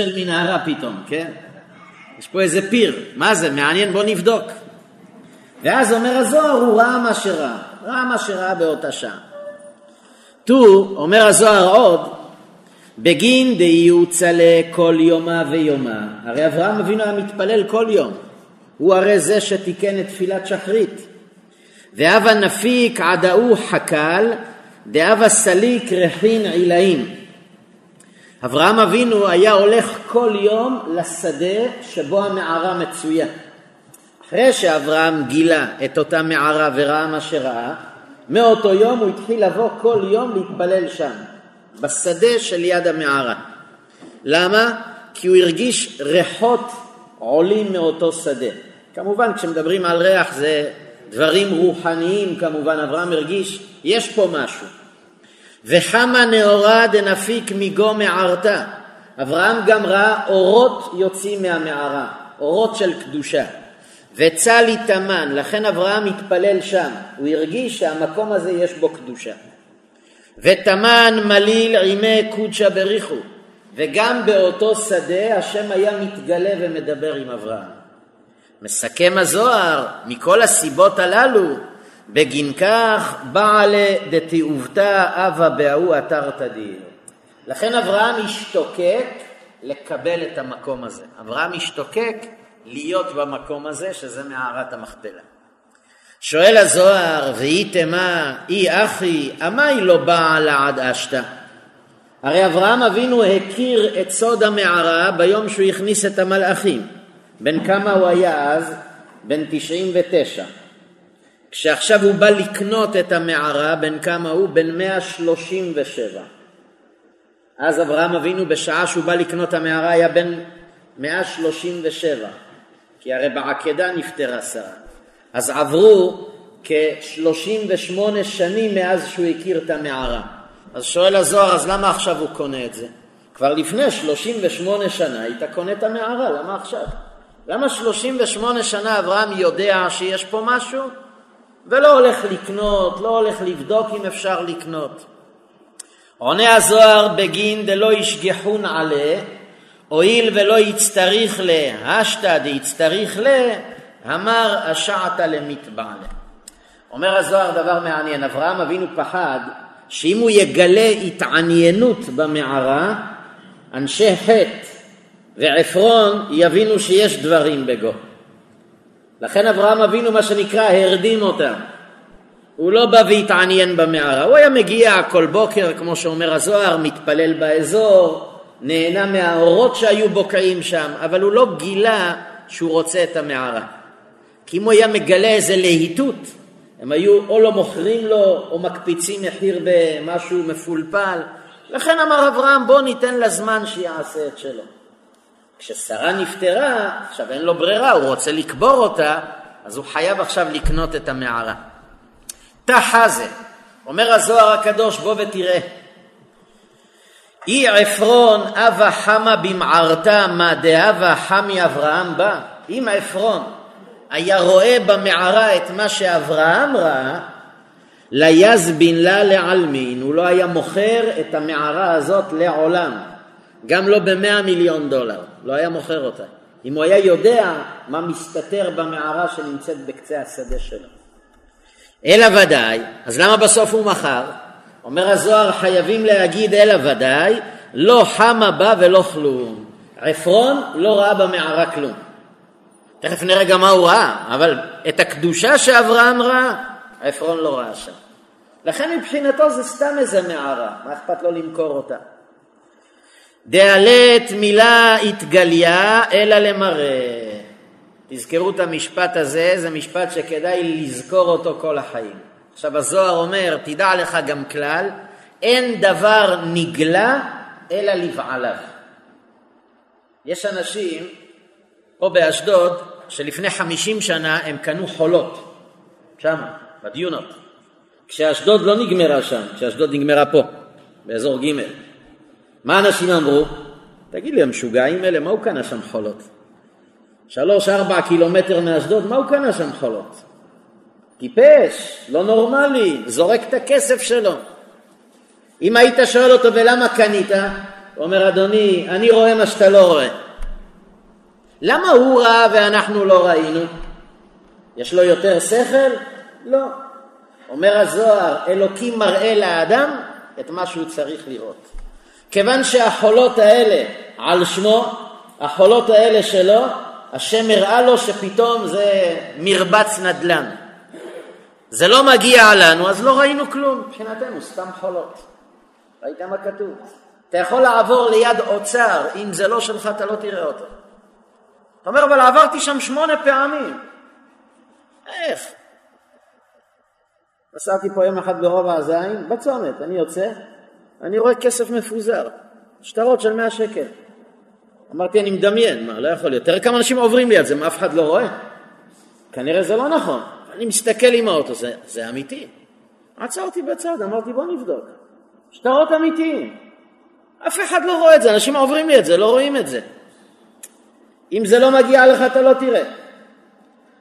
של מנהרה פתאום, כן? יש פה איזה פיר, מה זה? מעניין, בוא נבדוק. ואז אומר הזוהר, הוא ראה מה שראה, ראה מה שראה באותה שעה. טו, אומר הזוהר עוד, בגין דיוצלה כל יומה ויומה. הרי אברהם אבינו היה מתפלל כל יום. הוא הרי זה שתיקן את תפילת שחרית. והווה נפיק עדאו חקל, דאבה סליק רכין עילאים. אברהם אבינו היה הולך כל יום לשדה שבו המערה מצויה. אחרי שאברהם גילה את אותה מערה וראה מה שראה, מאותו יום הוא התחיל לבוא כל יום להתפלל שם, בשדה של יד המערה. למה? כי הוא הרגיש ריחות עולים מאותו שדה. כמובן כשמדברים על ריח זה דברים רוחניים כמובן, אברהם הרגיש יש פה משהו. וחמה נאורה דנפיק מגו מערתה. אברהם גם ראה אורות יוצאים מהמערה, אורות של קדושה. וצל יתאמן, לכן אברהם התפלל שם, הוא הרגיש שהמקום הזה יש בו קדושה. ותמן מליל עימי קודשא בריחו, וגם באותו שדה השם היה מתגלה ומדבר עם אברהם. מסכם הזוהר, מכל הסיבות הללו, בגין כך בעלה דתעובתא אבה בהוא אתר תדיר. לכן אברהם השתוקק לקבל את המקום הזה. אברהם השתוקק להיות במקום הזה, שזה מערת המכפלה. שואל הזוהר, ואי תמה, אי אחי, עמי לא באה לעד אשתא? הרי אברהם אבינו הכיר את סוד המערה ביום שהוא הכניס את המלאכים. בן כמה הוא היה אז? בן 99. כשעכשיו הוא בא לקנות את המערה, בן כמה הוא? בן 137. אז אברהם אבינו בשעה שהוא בא לקנות המערה היה בן 137, כי הרי בעקדה נפטרה שרה. אז עברו כ-38 שנים מאז שהוא הכיר את המערה. אז שואל הזוהר, אז למה עכשיו הוא קונה את זה? כבר לפני 38 שנה היית קונה את המערה, למה עכשיו? למה 38 שנה אברהם יודע שיש פה משהו ולא הולך לקנות, לא הולך לבדוק אם אפשר לקנות? עונה הזוהר בגין דלא ישגחון עלה, הואיל ולא יצטריך ל, השתא דיצטריך ל, אמר השעתא למתבעלה. אומר הזוהר דבר מעניין, אברהם אבינו פחד שאם הוא יגלה התעניינות במערה, אנשי חטא ועפרון יבינו שיש דברים בגו. לכן אברהם אבינו מה שנקרא הרדים אותם. הוא לא בא והתעניין במערה, הוא היה מגיע כל בוקר, כמו שאומר הזוהר, מתפלל באזור, נהנה מהאורות שהיו בוקעים שם, אבל הוא לא גילה שהוא רוצה את המערה. כי אם הוא היה מגלה איזה להיטות, הם היו או לא מוכרים לו או מקפיצים מחיר במשהו מפולפל. לכן אמר אברהם בוא ניתן לה זמן שיעשה את שלו. כששרה נפטרה, עכשיו אין לו ברירה, הוא רוצה לקבור אותה, אז הוא חייב עכשיו לקנות את המערה. תחזה, אומר הזוהר הקדוש, בוא ותראה. אי עפרון אבה חמה במערתה מה דאבה חמי אברהם בא. אם עפרון היה רואה במערה את מה שאברהם ראה, ליזבין לה לעלמין, הוא לא היה מוכר את המערה הזאת לעולם. גם לא במאה מיליון דולר, לא היה מוכר אותה. אם הוא היה יודע מה מסתתר במערה שנמצאת בקצה השדה שלו. אלא ודאי, אז למה בסוף הוא מכר? אומר הזוהר, חייבים להגיד אלא ודאי, לא חמה בה ולא כלום. עפרון לא ראה במערה כלום. תכף נראה גם מה הוא ראה, אבל את הקדושה שאברהם ראה, עפרון לא ראה שם. לכן מבחינתו זה סתם איזה מערה, מה אכפת לו למכור אותה? דעלת מילה התגליה אלא למראה. תזכרו את המשפט הזה, זה משפט שכדאי לזכור אותו כל החיים. עכשיו הזוהר אומר, תדע לך גם כלל, אין דבר נגלה אלא לבעליו. יש אנשים, פה באשדוד, שלפני חמישים שנה הם קנו חולות, שם, בדיונות. כשאשדוד לא נגמרה שם, כשאשדוד נגמרה פה, באזור ג' מה אנשים אמרו? תגיד לי, המשוגעים האלה, מה הוא קנה שם חולות? שלוש, ארבע קילומטר מאשדוד, מה הוא קנה שם חולות? טיפש, לא נורמלי, זורק את הכסף שלו. אם היית שואל אותו ולמה קנית, הוא אומר, אדוני, אני רואה מה שאתה לא רואה. למה הוא ראה ואנחנו לא ראינו? יש לו יותר שכל? לא. אומר הזוהר, אלוקים מראה לאדם את מה שהוא צריך לראות. כיוון שהחולות האלה על שמו, החולות האלה שלו, השם הראה לו שפתאום זה מרבץ נדל"ן. זה לא מגיע לנו, אז לא ראינו כלום, מבחינתנו סתם חולות. ראית מה כתוב? אתה יכול לעבור ליד אוצר, אם זה לא שלך אתה לא תראה אותו. אתה אומר, אבל עברתי שם שמונה פעמים. איך? נסעתי פה יום אחד ברובע הזין, בצומת, אני יוצא, אני רואה כסף מפוזר, שטרות של מאה שקל. אמרתי, אני מדמיין, מה, לא יכול להיות. תראה כמה אנשים עוברים ליד זה, מה אף אחד לא רואה? כנראה זה לא נכון. אני מסתכל עם האוטו, זה, זה אמיתי. עצרתי בצד, אמרתי, בוא נבדוק. שטרות אמיתיים. אף אחד לא רואה את זה, אנשים עוברים לי את זה, לא רואים את זה. אם זה לא מגיע לך, אתה לא תראה.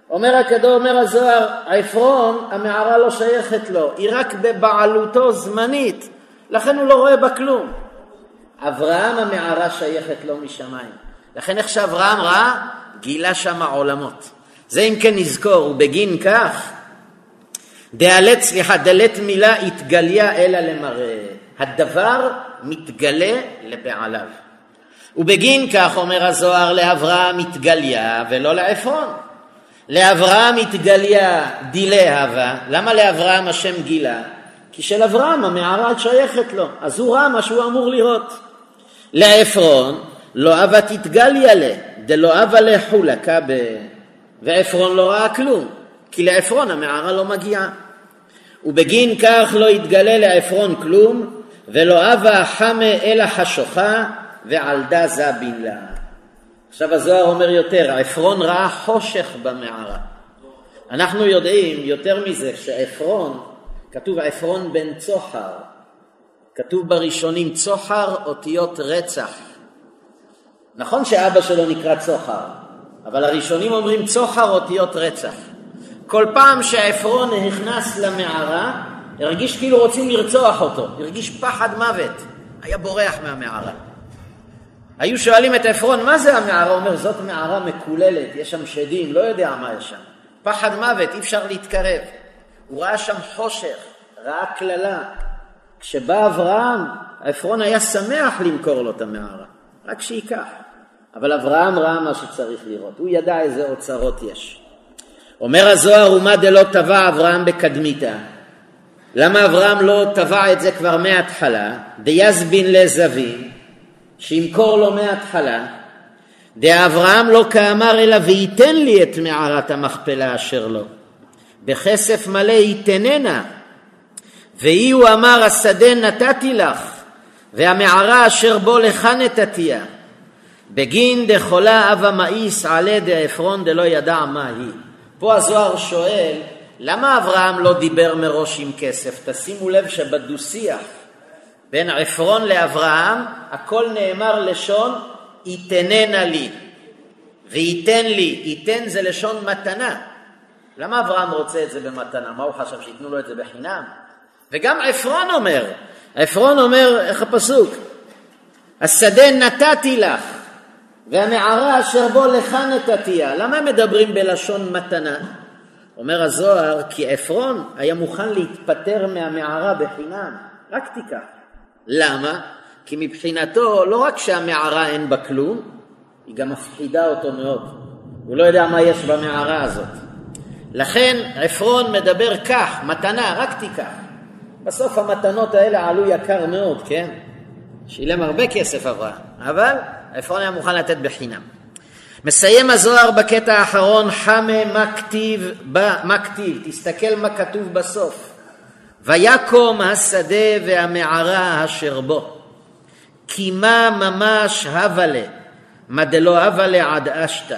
אומר הקדום, אומר הזוהר, עפרון, המערה לא שייכת לו, היא רק בבעלותו זמנית, לכן הוא לא רואה בה כלום. אברהם המערה שייכת לו משמיים. לכן איך שאברהם ראה, גילה שם עולמות. זה אם כן נזכור, ובגין כך, דלת, סליחה, דלת מילה התגליה אלא למראה. הדבר מתגלה לבעליו. ובגין כך אומר הזוהר לאברהם התגליה ולא לעפרון. לאברהם התגליה דילי הווה, למה לאברהם השם גילה? כי של אברהם המערה שייכת לו, אז הוא ראה מה שהוא אמור לראות. לעפרון לא אבה תתגליה לה, דלא אבה לחולקה ב... ועפרון לא ראה כלום, כי לעפרון המערה לא מגיעה. ובגין כך לא יתגלה לעפרון כלום, ולא אבה חמה אלא חשוכה, ועלדה זבין לה. עכשיו הזוהר אומר יותר, עפרון ראה חושך במערה. אנחנו יודעים יותר מזה, שעפרון, כתוב עפרון בן צוחר, כתוב בראשונים צוחר אותיות רצח. נכון שאבא שלו נקרא צוחר, אבל הראשונים אומרים צוחר אותיות רצח. כל פעם שעפרון נכנס למערה, הרגיש כאילו רוצים לרצוח אותו, הרגיש פחד מוות, היה בורח מהמערה. היו שואלים את עפרון, מה זה המערה? הוא אומר, זאת מערה מקוללת, יש שם שדים, לא יודע מה יש שם. פחד מוות, אי אפשר להתקרב. הוא ראה שם חושך, ראה קללה. כשבא אברהם, עפרון היה שמח למכור לו את המערה, רק שייקח. אבל אברהם ראה מה שצריך לראות, הוא ידע איזה אוצרות יש. אומר הזוהר, ומה דלא טבע אברהם בקדמיתה? למה אברהם לא טבע את זה כבר מההתחלה? דיזבין לזבין, שימכור לו מההתחלה. דאברהם לא כאמר אלא וייתן לי את מערת המכפלה אשר לו. בכסף מלא ייתננה. ואי הוא אמר השדה נתתי לך והמערה אשר בו לך נתתיה. בגין דחולה אבה מאיס עלה דעפרון דלא ידע מה היא. פה הזוהר שואל למה אברהם לא דיבר מראש עם כסף? תשימו לב שבדו-שיח בין עפרון לאברהם הכל נאמר לשון יתננה לי וייתן לי, ייתן זה לשון מתנה. למה אברהם רוצה את זה במתנה? מה הוא חשב, שייתנו לו את זה בחינם? וגם עפרון אומר, עפרון אומר, איך הפסוק? השדה נתתי לך והמערה אשר בו לך נתתיה. למה הם מדברים בלשון מתנה? אומר הזוהר, כי עפרון היה מוכן להתפטר מהמערה בחינם, רק תיקח. למה? כי מבחינתו לא רק שהמערה אין בה כלום, היא גם מפחידה אותו מאוד. הוא לא יודע מה יש במערה הזאת. לכן עפרון מדבר כך, מתנה, רק תיקח. בסוף המתנות האלה עלו יקר מאוד, כן? שילם הרבה כסף אברהם, אבל עפרון היה מוכן לתת בחינם. מסיים הזוהר בקטע האחרון, חמה מה כתיב, מה כתיב, תסתכל מה כתוב בסוף. ויקום השדה והמערה אשר בו, כי מה ממש הווה לה, מה דלא הווה לה עד אשתא.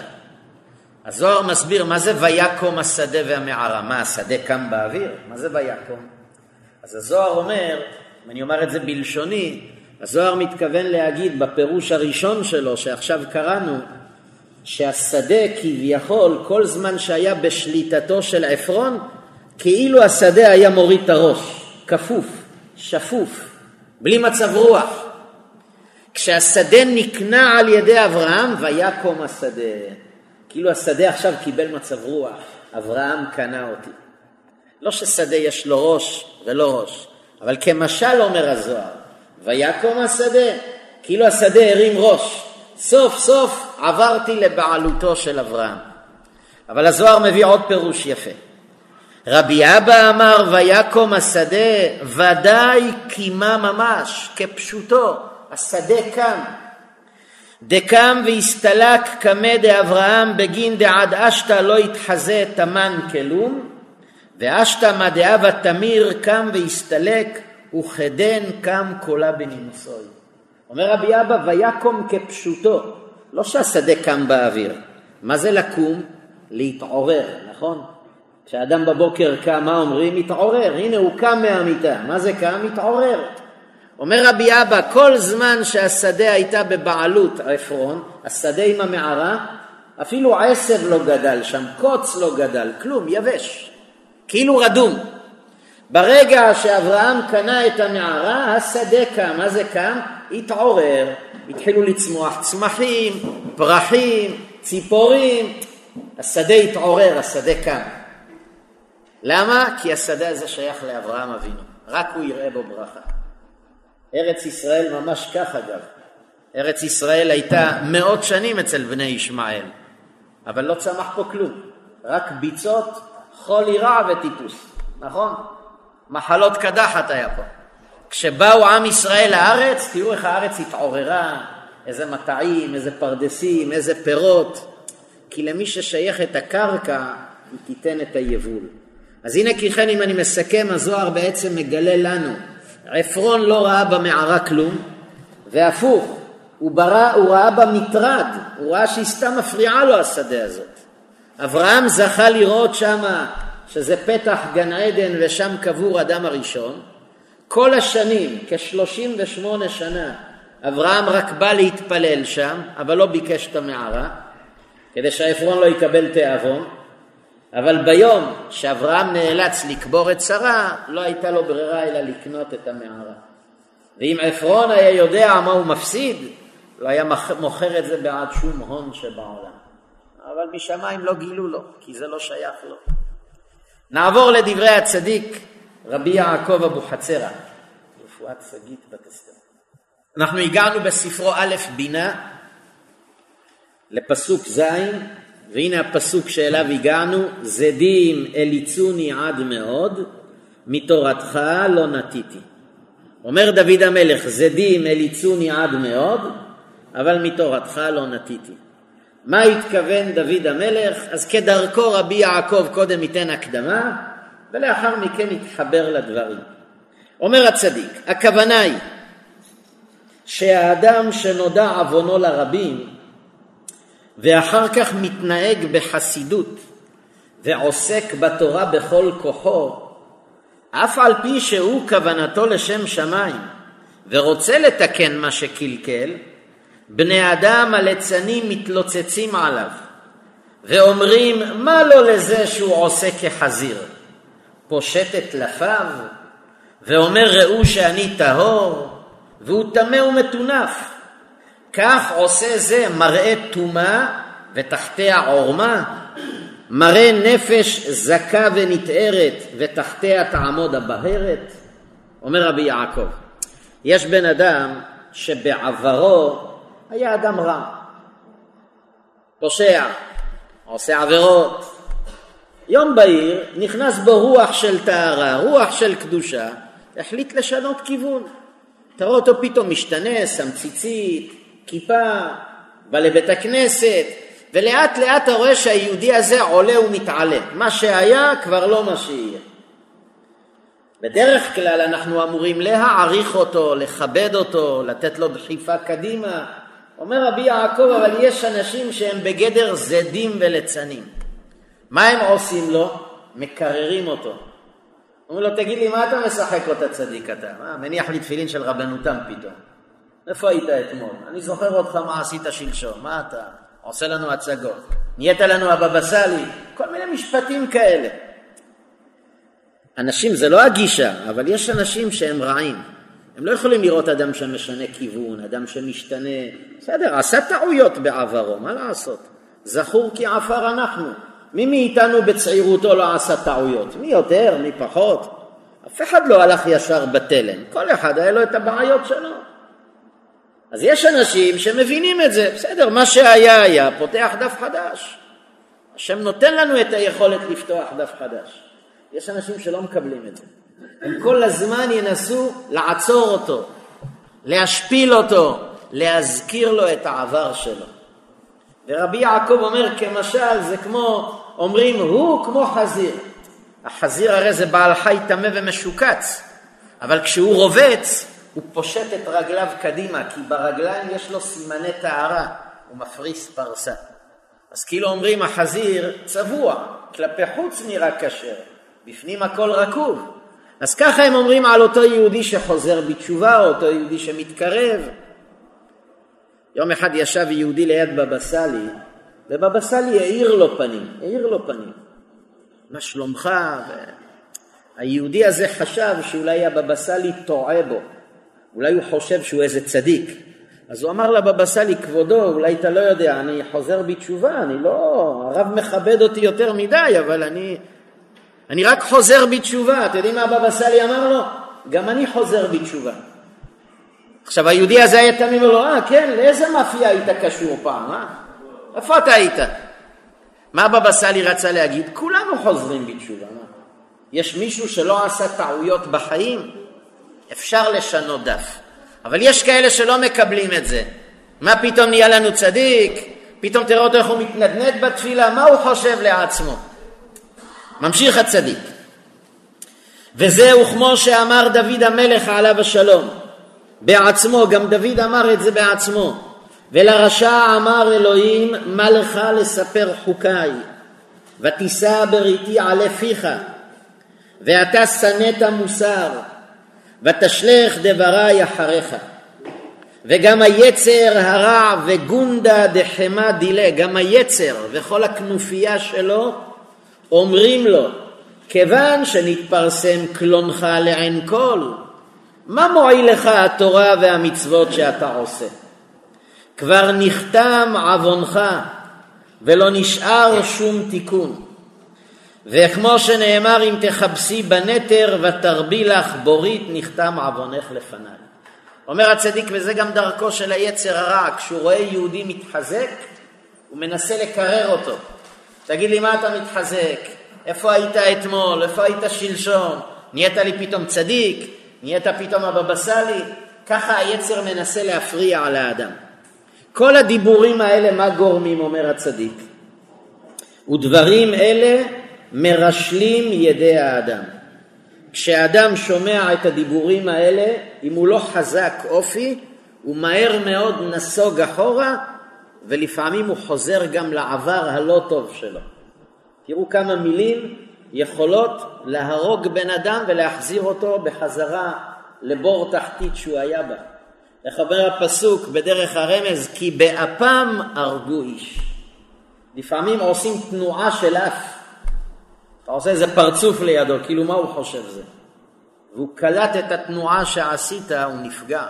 הזוהר מסביר מה זה ויקום השדה והמערה, מה השדה קם באוויר? מה זה ויקום? אז הזוהר אומר, אם אני אומר את זה בלשוני, הזוהר מתכוון להגיד בפירוש הראשון שלו שעכשיו קראנו, שהשדה כביכול כל זמן שהיה בשליטתו של עפרון כאילו השדה היה מוריד את הראש, כפוף, שפוף, בלי מצב רוח. כשהשדה נקנה על ידי אברהם, ויקום השדה. כאילו השדה עכשיו קיבל מצב רוח, אברהם קנה אותי. לא ששדה יש לו ראש ולא ראש, אבל כמשל אומר הזוהר, ויקום השדה, כאילו השדה הרים ראש. סוף סוף עברתי לבעלותו של אברהם. אבל הזוהר מביא עוד פירוש יפה. רבי אבא אמר ויקום השדה ודאי קימה ממש כפשוטו השדה קם דקם והסתלק קמא דאברהם בגין דעד אשתא לא יתחזה תמן כלום ואשתא מה דאבה תמיר קם והסתלק וכדן קם קולה בנימוסוי. אומר רבי אבא ויקום כפשוטו לא שהשדה קם באוויר מה זה לקום? להתעורר, נכון? כשאדם בבוקר קם, מה אומרים? מתעורר. הנה הוא קם מהמיטה. מה זה קם? מתעורר. אומר רבי אבא, כל זמן שהשדה הייתה בבעלות עפרון, השדה עם המערה, אפילו עשב לא גדל שם, קוץ לא גדל, כלום, יבש, כאילו רדום. ברגע שאברהם קנה את המערה, השדה קם. מה זה קם? התעורר, התחילו לצמוח צמחים, פרחים, ציפורים, השדה התעורר, השדה קם. למה? כי השדה הזה שייך לאברהם אבינו, רק הוא יראה בו ברכה. ארץ ישראל ממש כך אגב. ארץ ישראל הייתה מאות שנים אצל בני ישמעאל, אבל לא צמח פה כלום, רק ביצות, חול ירע וטיפוס, נכון? מחלות קדחת היה פה. כשבאו עם ישראל לארץ, תראו איך הארץ התעוררה, איזה מטעים, איזה פרדסים, איזה פירות, כי למי ששייך את הקרקע, היא תיתן את היבול. אז הנה כי כן אם אני מסכם, הזוהר בעצם מגלה לנו, עפרון לא ראה במערה כלום, והפוך, הוא, ברא, הוא ראה בה מטרד, הוא ראה שהיא סתם מפריעה לו השדה הזאת. אברהם זכה לראות שמה שזה פתח גן עדן ושם קבור אדם הראשון. כל השנים, כ-38 שנה, אברהם רק בא להתפלל שם, אבל לא ביקש את המערה, כדי שהעפרון לא יקבל תיאבון. אבל ביום שאברהם נאלץ לקבור את שרה, לא הייתה לו ברירה אלא לקנות את המערה. ואם עפרון היה יודע מה הוא מפסיד, לא היה מוכר את זה בעד שום הון שבעולם. אבל משמיים לא גילו לו, כי זה לא שייך לו. נעבור לדברי הצדיק רבי יעקב אבוחצירא, רפואת שגית בת אסתר. אנחנו הגענו בספרו א' בינה לפסוק ז', והנה הפסוק שאליו הגענו, זדים אליצוני עד מאוד, מתורתך לא נטיתי. אומר דוד המלך, זדים אליצוני עד מאוד, אבל מתורתך לא נטיתי. מה התכוון דוד המלך? אז כדרכו רבי יעקב קודם ייתן הקדמה, ולאחר מכן יתחבר לדברים. אומר הצדיק, הכוונה היא שהאדם שנודע עוונו לרבים, ואחר כך מתנהג בחסידות ועוסק בתורה בכל כוחו, אף על פי שהוא כוונתו לשם שמיים ורוצה לתקן מה שקלקל, בני אדם הליצנים מתלוצצים עליו ואומרים מה לו לזה שהוא עושה כחזיר, פושט את טלפיו ואומר ראו שאני טהור והוא טמא ומטונף כך עושה זה מראה טומאה ותחתיה עורמה, מראה נפש זכה ונתארת ותחתיה תעמוד הבהרת. אומר רבי יעקב, יש בן אדם שבעברו היה אדם רע, פושע, עושה עבירות. יום בהיר נכנס בו רוח של טהרה, רוח של קדושה, החליט לשנות כיוון. תראו אותו פתאום משתנה, שם ציצית, כיפה, בא לבית הכנסת, ולאט לאט אתה רואה שהיהודי הזה עולה ומתעלה. מה שהיה כבר לא מה שיהיה. בדרך כלל אנחנו אמורים להעריך אותו, לכבד אותו, לתת לו דחיפה קדימה. אומר רבי יעקב, אבל יש אנשים שהם בגדר זדים וליצנים. מה הם עושים לו? מקררים אותו. אומרים לו, תגיד לי, מה אתה משחק אותה צדיק אתה? מה, מניח לי תפילין של רבנותם פתאום. איפה היית אתמול? אני זוכר אותך מה עשית שלשום, מה אתה עושה לנו הצגות? נהיית לנו הבבא סאלי? כל מיני משפטים כאלה. אנשים, זה לא הגישה, אבל יש אנשים שהם רעים. הם לא יכולים לראות אדם שמשנה כיוון, אדם שמשתנה. בסדר, עשה טעויות בעברו, מה לעשות? זכור כי עפר אנחנו. מי מאיתנו בצעירותו לא עשה טעויות? מי יותר, מי פחות? אף אחד לא הלך ישר בתלם, כל אחד היה לו את הבעיות שלו. אז יש אנשים שמבינים את זה, בסדר, מה שהיה היה, פותח דף חדש. השם נותן לנו את היכולת לפתוח דף חדש. יש אנשים שלא מקבלים את זה. הם כל הזמן ינסו לעצור אותו, להשפיל אותו, להזכיר לו את העבר שלו. ורבי יעקב אומר כמשל זה כמו, אומרים הוא כמו חזיר. החזיר הרי זה בעל חי טמא ומשוקץ, אבל כשהוא רובץ הוא פושט את רגליו קדימה, כי ברגליים יש לו סימני טהרה, הוא מפריס פרסה. אז כאילו אומרים החזיר צבוע, כלפי חוץ נראה כשר, בפנים הכל רקוב. אז ככה הם אומרים על אותו יהודי שחוזר בתשובה, או אותו יהודי שמתקרב. יום אחד ישב יהודי ליד בבא סאלי, ובבא סאלי האיר לו פנים, האיר לו פנים. מה שלומך? היהודי הזה חשב שאולי הבבא סאלי טועה בו, אולי הוא חושב שהוא איזה צדיק. אז הוא אמר לבבא סאלי, כבודו, אולי אתה לא יודע, אני חוזר בתשובה, אני לא, הרב מכבד אותי יותר מדי, אבל אני, אני רק חוזר בתשובה. אתם יודעים מה הבבא סאלי אמר לו? גם אני חוזר בתשובה. עכשיו היהודי הזה היה תמים לו, אה כן, לאיזה מאפייה היית קשור פעם, אה? איפה אתה היית? מה הבבא סאלי רצה להגיד? כולנו חוזרים בתשובה. מה? יש מישהו שלא עשה טעויות בחיים? אפשר לשנות דף. אבל יש כאלה שלא מקבלים את זה. מה פתאום נהיה לנו צדיק? פתאום תראה אותו איך הוא מתנדנד בתפילה, מה הוא חושב לעצמו? ממשיך הצדיק. וזהו כמו שאמר דוד המלך עליו השלום, בעצמו, גם דוד אמר את זה בעצמו. ולרשע אמר אלוהים, מה לך לספר חוקיי? ותישא בריתי עלי פיך, ואתה שנאת מוסר, ותשלך דברי אחריך. וגם היצר הרע וגונדה דחמה דילה, גם היצר וכל הכנופיה שלו אומרים לו, כיוון שנתפרסם קלונך לעין כל, מה מועיל לך התורה והמצוות שאתה עושה? כבר נחתם עוונך ולא נשאר שום תיקון. וכמו שנאמר אם תכבסי בנתר ותרבי לך בורית נחתם עוונך לפניי. אומר הצדיק וזה גם דרכו של היצר הרע, כשהוא רואה יהודי מתחזק הוא מנסה לקרר אותו. תגיד לי מה אתה מתחזק? איפה היית אתמול? איפה היית שלשום? נהיית לי פתאום צדיק? נהיית פתאום הבבא סאלי? ככה היצר מנסה להפריע על האדם. כל הדיבורים האלה מה גורמים אומר הצדיק? ודברים אלה מרשלים ידי האדם. כשאדם שומע את הדיבורים האלה, אם הוא לא חזק אופי, הוא מהר מאוד נסוג אחורה, ולפעמים הוא חוזר גם לעבר הלא טוב שלו. תראו כמה מילים יכולות להרוג בן אדם ולהחזיר אותו בחזרה לבור תחתית שהוא היה בה. איך אומר הפסוק בדרך הרמז? כי באפם הרגו איש. לפעמים עושים תנועה של אף. אתה עושה איזה פרצוף לידו, כאילו מה הוא חושב זה? והוא קלט את התנועה שעשית, הוא נפגע.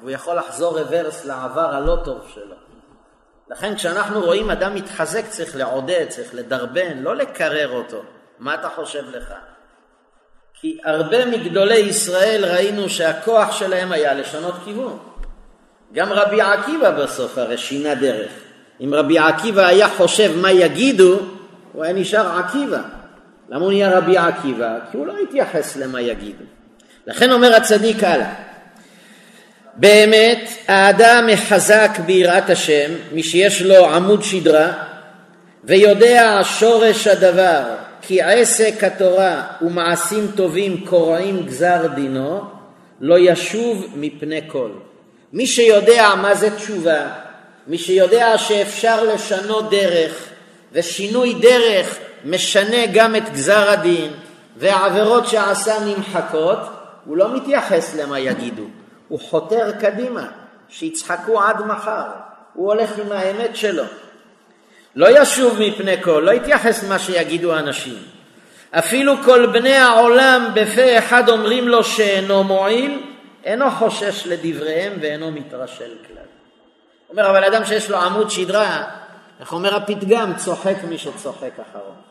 והוא יכול לחזור רוורס לעבר הלא טוב שלו. לכן כשאנחנו רואים אדם מתחזק צריך לעודד, צריך לדרבן, לא לקרר אותו. מה אתה חושב לך? כי הרבה מגדולי ישראל ראינו שהכוח שלהם היה לשנות כיוון. גם רבי עקיבא בסוף הרי שינה דרך. אם רבי עקיבא היה חושב מה יגידו, הוא היה נשאר עקיבא. למה הוא נהיה רבי עקיבא? כי הוא לא התייחס למה יגידו. לכן אומר הצדיק הלאה, באמת האדם מחזק ביראת השם, מי שיש לו עמוד שדרה, ויודע שורש הדבר, כי עסק התורה ומעשים טובים קורעים גזר דינו, לא ישוב מפני כל. מי שיודע מה זה תשובה, מי שיודע שאפשר לשנות דרך, ושינוי דרך משנה גם את גזר הדין, והעבירות שעשה נמחקות, הוא לא מתייחס למה יגידו, הוא חותר קדימה, שיצחקו עד מחר, הוא הולך עם האמת שלו. לא ישוב מפני כל, לא יתייחס למה שיגידו האנשים. אפילו כל בני העולם בפה אחד אומרים לו שאינו מועיל, אינו חושש לדבריהם ואינו מתרשל כלל. אומר, אבל אדם שיש לו עמוד שדרה, איך אומר הפתגם, צוחק מי שצוחק אחרון.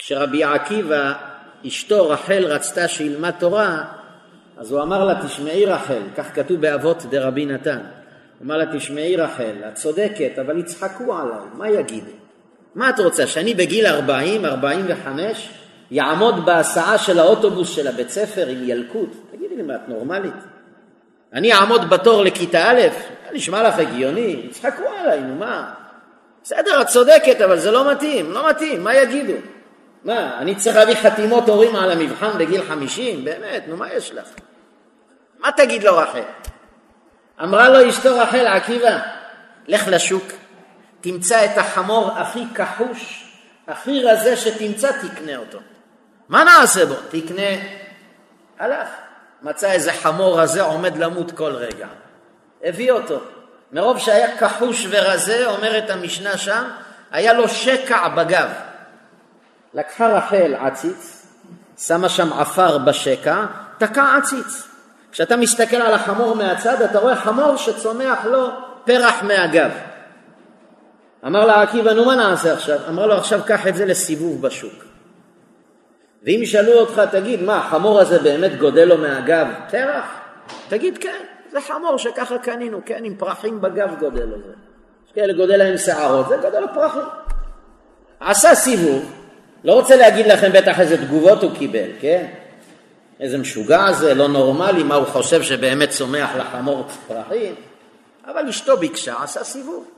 כשרבי עקיבא, אשתו רחל רצתה שילמד תורה, אז הוא אמר לה, תשמעי רחל, כך כתוב באבות דרבי נתן. הוא אמר לה, תשמעי רחל, את צודקת, אבל יצחקו עליי, מה יגידו? מה את רוצה, שאני בגיל 40, 45, יעמוד בהסעה של האוטובוס של הבית ספר עם ילקוט? תגידי לי, מה, את נורמלית? אני אעמוד בתור לכיתה א', נשמע לך הגיוני? יצחקו עליי, נו מה? בסדר, את צודקת, אבל זה לא מתאים, לא מתאים, מה יגידו? מה, אני צריך להביא חתימות הורים על המבחן בגיל 50? באמת, נו מה יש לך? מה תגיד לו רחל? אמרה לו אשתו רחל, עקיבא, לך לשוק, תמצא את החמור הכי כחוש, הכי רזה שתמצא, תקנה אותו. מה נעשה בו? תקנה. הלך. מצא איזה חמור רזה עומד למות כל רגע. הביא אותו. מרוב שהיה כחוש ורזה, אומרת המשנה שם, היה לו שקע בגב. לקחה רחל עציץ, שמה שם עפר בשקע, תקע עציץ. כשאתה מסתכל על החמור מהצד, אתה רואה חמור שצומח לו פרח מהגב. אמר לה עקיבא, נו מה נעשה עכשיו? אמר לו, עכשיו קח את זה לסיבוב בשוק. ואם ישאלו אותך, תגיד, מה, החמור הזה באמת גודל לו מהגב פרח? תגיד, כן, זה חמור שככה קנינו, כן, עם פרחים בגב גודל לו זה. יש כאלה גודל להם שערות, זה גודל לו פרחים. עשה סיבוב, לא רוצה להגיד לכם בטח איזה תגובות הוא קיבל, כן? איזה משוגע זה, לא נורמלי, מה הוא חושב שבאמת צומח לחמור פרחים? אבל אשתו ביקשה, עשה סיבוב.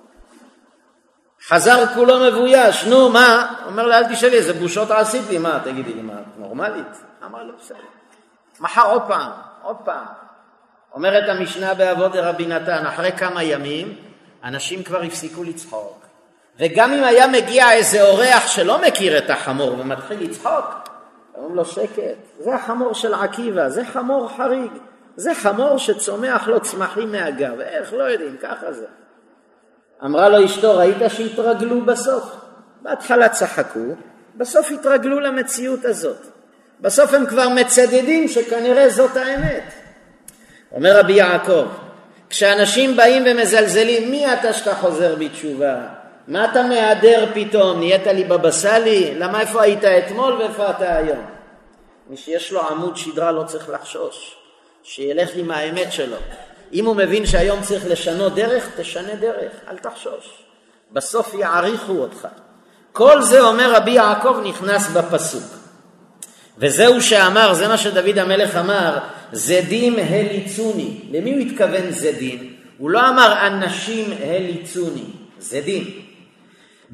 חזר כולו מבויש, נו מה? אומר לה, אל תשאלי, איזה בושות עשית לי, מה, תגידי לי, מה, נורמלית? אמר לו, בסדר. מחר עוד פעם, עוד פעם. אומרת המשנה באבות דרבי נתן, אחרי כמה ימים, אנשים כבר הפסיקו לצחוק. וגם אם היה מגיע איזה אורח שלא מכיר את החמור ומתחיל לצחוק, אומרים לו שקט, זה החמור של עקיבא, זה חמור חריג, זה חמור שצומח לו צמחים מהגב, איך לא יודעים, ככה זה. אמרה לו אשתו, ראית שהתרגלו בסוף? בהתחלה צחקו, בסוף התרגלו למציאות הזאת. בסוף הם כבר מצדדים שכנראה זאת האמת. אומר רבי יעקב, כשאנשים באים ומזלזלים, מי אתה שאתה חוזר בתשובה? מה אתה מהדר פתאום? נהיית לי בבא סאלי? למה איפה היית אתמול ואיפה אתה היום? מי שיש לו עמוד שדרה לא צריך לחשוש, שילך עם האמת שלו. אם הוא מבין שהיום צריך לשנות דרך, תשנה דרך, אל תחשוש. בסוף יעריכו אותך. כל זה, אומר רבי יעקב, נכנס בפסוק. וזהו שאמר, זה מה שדוד המלך אמר, זדים הליצוני. למי הוא התכוון זדים? הוא לא אמר אנשים הליצוני, זדים.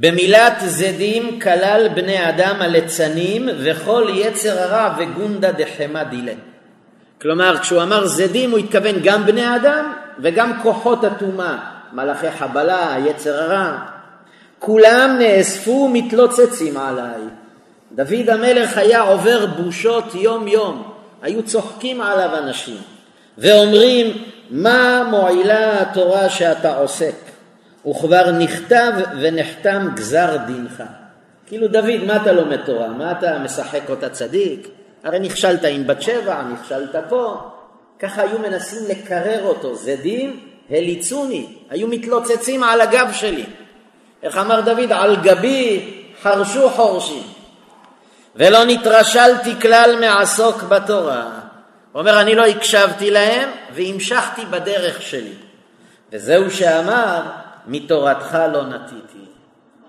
במילת זדים כלל בני אדם הליצנים וכל יצר הרע וגונדה דחמה דילה. כלומר, כשהוא אמר זדים הוא התכוון גם בני אדם וגם כוחות הטומאה, מלאכי חבלה, יצר הרע. כולם נאספו מתלוצצים עליי. דוד המלך היה עובר בושות יום יום, היו צוחקים עליו אנשים ואומרים מה מועילה התורה שאתה עוסק וכבר נכתב ונחתם גזר דינך. כאילו דוד מה אתה לומד תורה? מה אתה משחק אותה צדיק? הרי נכשלת עם בת שבע, נכשלת פה. ככה היו מנסים לקרר אותו, זדים הליצוני, היו מתלוצצים על הגב שלי. איך אמר דוד? על גבי חרשו חורשים. ולא נתרשלתי כלל מעסוק בתורה. הוא אומר, אני לא הקשבתי להם והמשכתי בדרך שלי. וזהו שאמר, מתורתך לא נטיתי.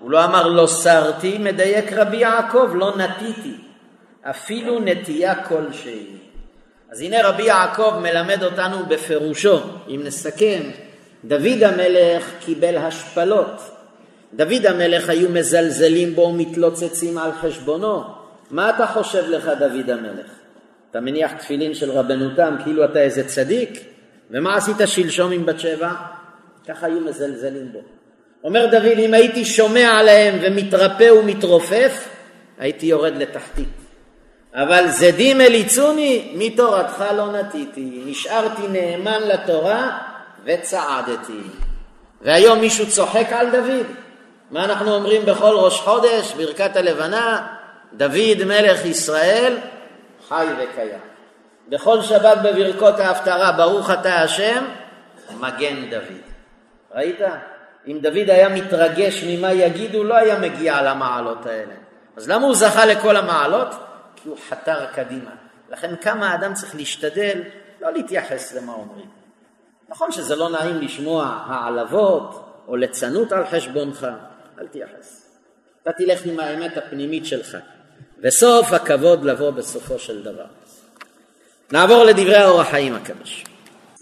הוא לא אמר לא סרתי, מדייק רבי יעקב, לא נטיתי. אפילו נטייה כלשהי. אז הנה רבי יעקב מלמד אותנו בפירושו, אם נסכם, דוד המלך קיבל השפלות. דוד המלך היו מזלזלים בו ומתלוצצים על חשבונו. מה אתה חושב לך דוד המלך? אתה מניח תפילין של רבנותם כאילו אתה איזה צדיק? ומה עשית שלשום עם בת שבע? ככה היו מזלזלים בו. אומר דוד, אם הייתי שומע עליהם ומתרפא ומתרופף, הייתי יורד לתחתית. אבל זדים אליצוני, מתורתך לא נטיתי. נשארתי נאמן לתורה וצעדתי. והיום מישהו צוחק על דוד? מה אנחנו אומרים בכל ראש חודש, ברכת הלבנה? דוד מלך ישראל חי וקיים. בכל שבת בברכות ההפטרה, ברוך אתה השם, מגן דוד. ראית? אם דוד היה מתרגש ממה יגידו, לא היה מגיע למעלות האלה. אז למה הוא זכה לכל המעלות? כי הוא חתר קדימה. לכן כמה האדם צריך להשתדל לא להתייחס למה אומרים. נכון שזה לא נעים לשמוע העלבות או ליצנות על חשבונך, אל תייחס. אתה תלך עם האמת הפנימית שלך, וסוף הכבוד לבוא בסופו של דבר. נעבור לדברי האור החיים הקדוש.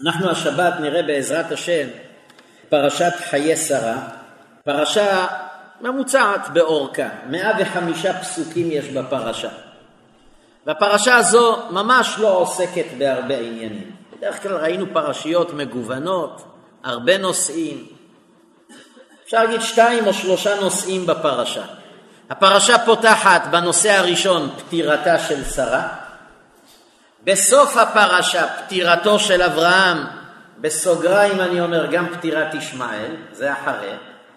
אנחנו השבת נראה בעזרת השם פרשת חיי שרה, פרשה ממוצעת באורכה, 105 פסוקים יש בפרשה. והפרשה הזו ממש לא עוסקת בהרבה עניינים. בדרך כלל ראינו פרשיות מגוונות, הרבה נושאים. אפשר להגיד שתיים או שלושה נושאים בפרשה. הפרשה פותחת בנושא הראשון, פטירתה של שרה. בסוף הפרשה, פטירתו של אברהם, בסוגריים אני אומר גם פטירת ישמעאל, זה אחרי,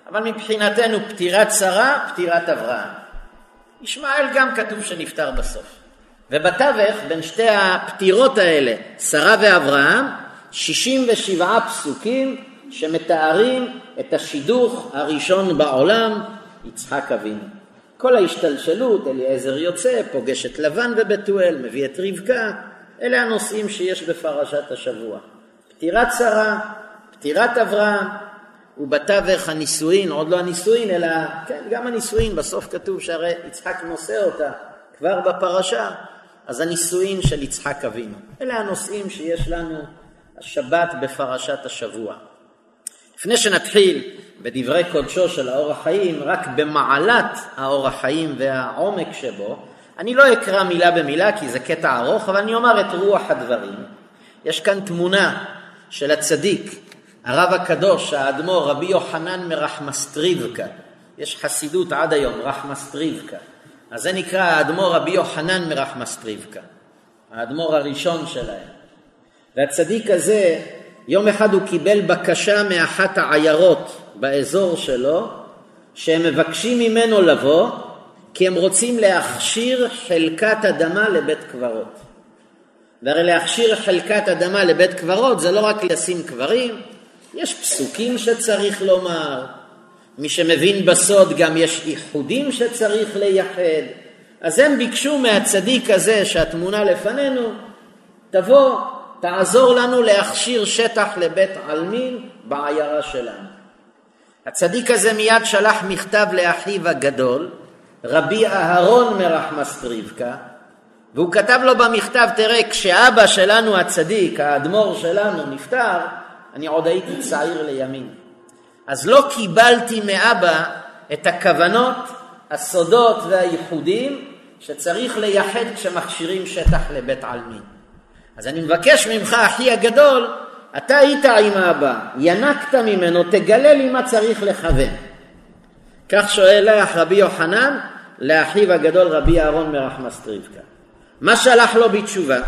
אבל מבחינתנו פטירת שרה, פטירת אברהם. ישמעאל גם כתוב שנפטר בסוף. ובתווך, בין שתי הפטירות האלה, שרה ואברהם, 67 פסוקים שמתארים את השידוך הראשון בעולם, יצחק אבינו. כל ההשתלשלות, אליעזר יוצא, פוגש את לבן ובתואל, מביא את רבקה, אלה הנושאים שיש בפרשת השבוע. פטירת שרה, פטירת אברהם, ובתווך הנישואין, עוד לא הנישואין, אלא כן, גם הנישואין, בסוף כתוב שהרי יצחק נושא אותה כבר בפרשה, אז הנישואין של יצחק אבינו. אלה הנושאים שיש לנו השבת בפרשת השבוע. לפני שנתחיל בדברי קודשו של האור החיים, רק במעלת האור החיים והעומק שבו, אני לא אקרא מילה במילה כי זה קטע ארוך, אבל אני אומר את רוח הדברים. יש כאן תמונה של הצדיק, הרב הקדוש, האדמו"ר, רבי יוחנן מרחמסטריבקה. יש חסידות עד היום, רחמסטריבקה. אז זה נקרא האדמו"ר רבי יוחנן מרחמסטריבקה, האדמו"ר הראשון שלהם. והצדיק הזה, יום אחד הוא קיבל בקשה מאחת העיירות באזור שלו, שהם מבקשים ממנו לבוא, כי הם רוצים להכשיר חלקת אדמה לבית קברות. והרי להכשיר חלקת אדמה לבית קברות זה לא רק לשים קברים, יש פסוקים שצריך לומר, מי שמבין בסוד גם יש איחודים שצריך לייחד. אז הם ביקשו מהצדיק הזה שהתמונה לפנינו, תבוא, תעזור לנו להכשיר שטח לבית עלמין בעיירה שלנו. הצדיק הזה מיד שלח מכתב לאחיו הגדול, רבי אהרון מרחמס רבקה, והוא כתב לו במכתב, תראה, כשאבא שלנו הצדיק, האדמו"ר שלנו, נפטר, אני עוד הייתי צעיר לימים. אז לא קיבלתי מאבא את הכוונות, הסודות והייחודים שצריך לייחד כשמכשירים שטח לבית עלמין. אז אני מבקש ממך, אחי הגדול, אתה היית עם אבא, ינקת ממנו, תגלה לי מה צריך לכוון. כך שואל לך רבי יוחנן לאחיו הגדול רבי אהרון מרחמס רבקה. מה שלח לו בתשובה?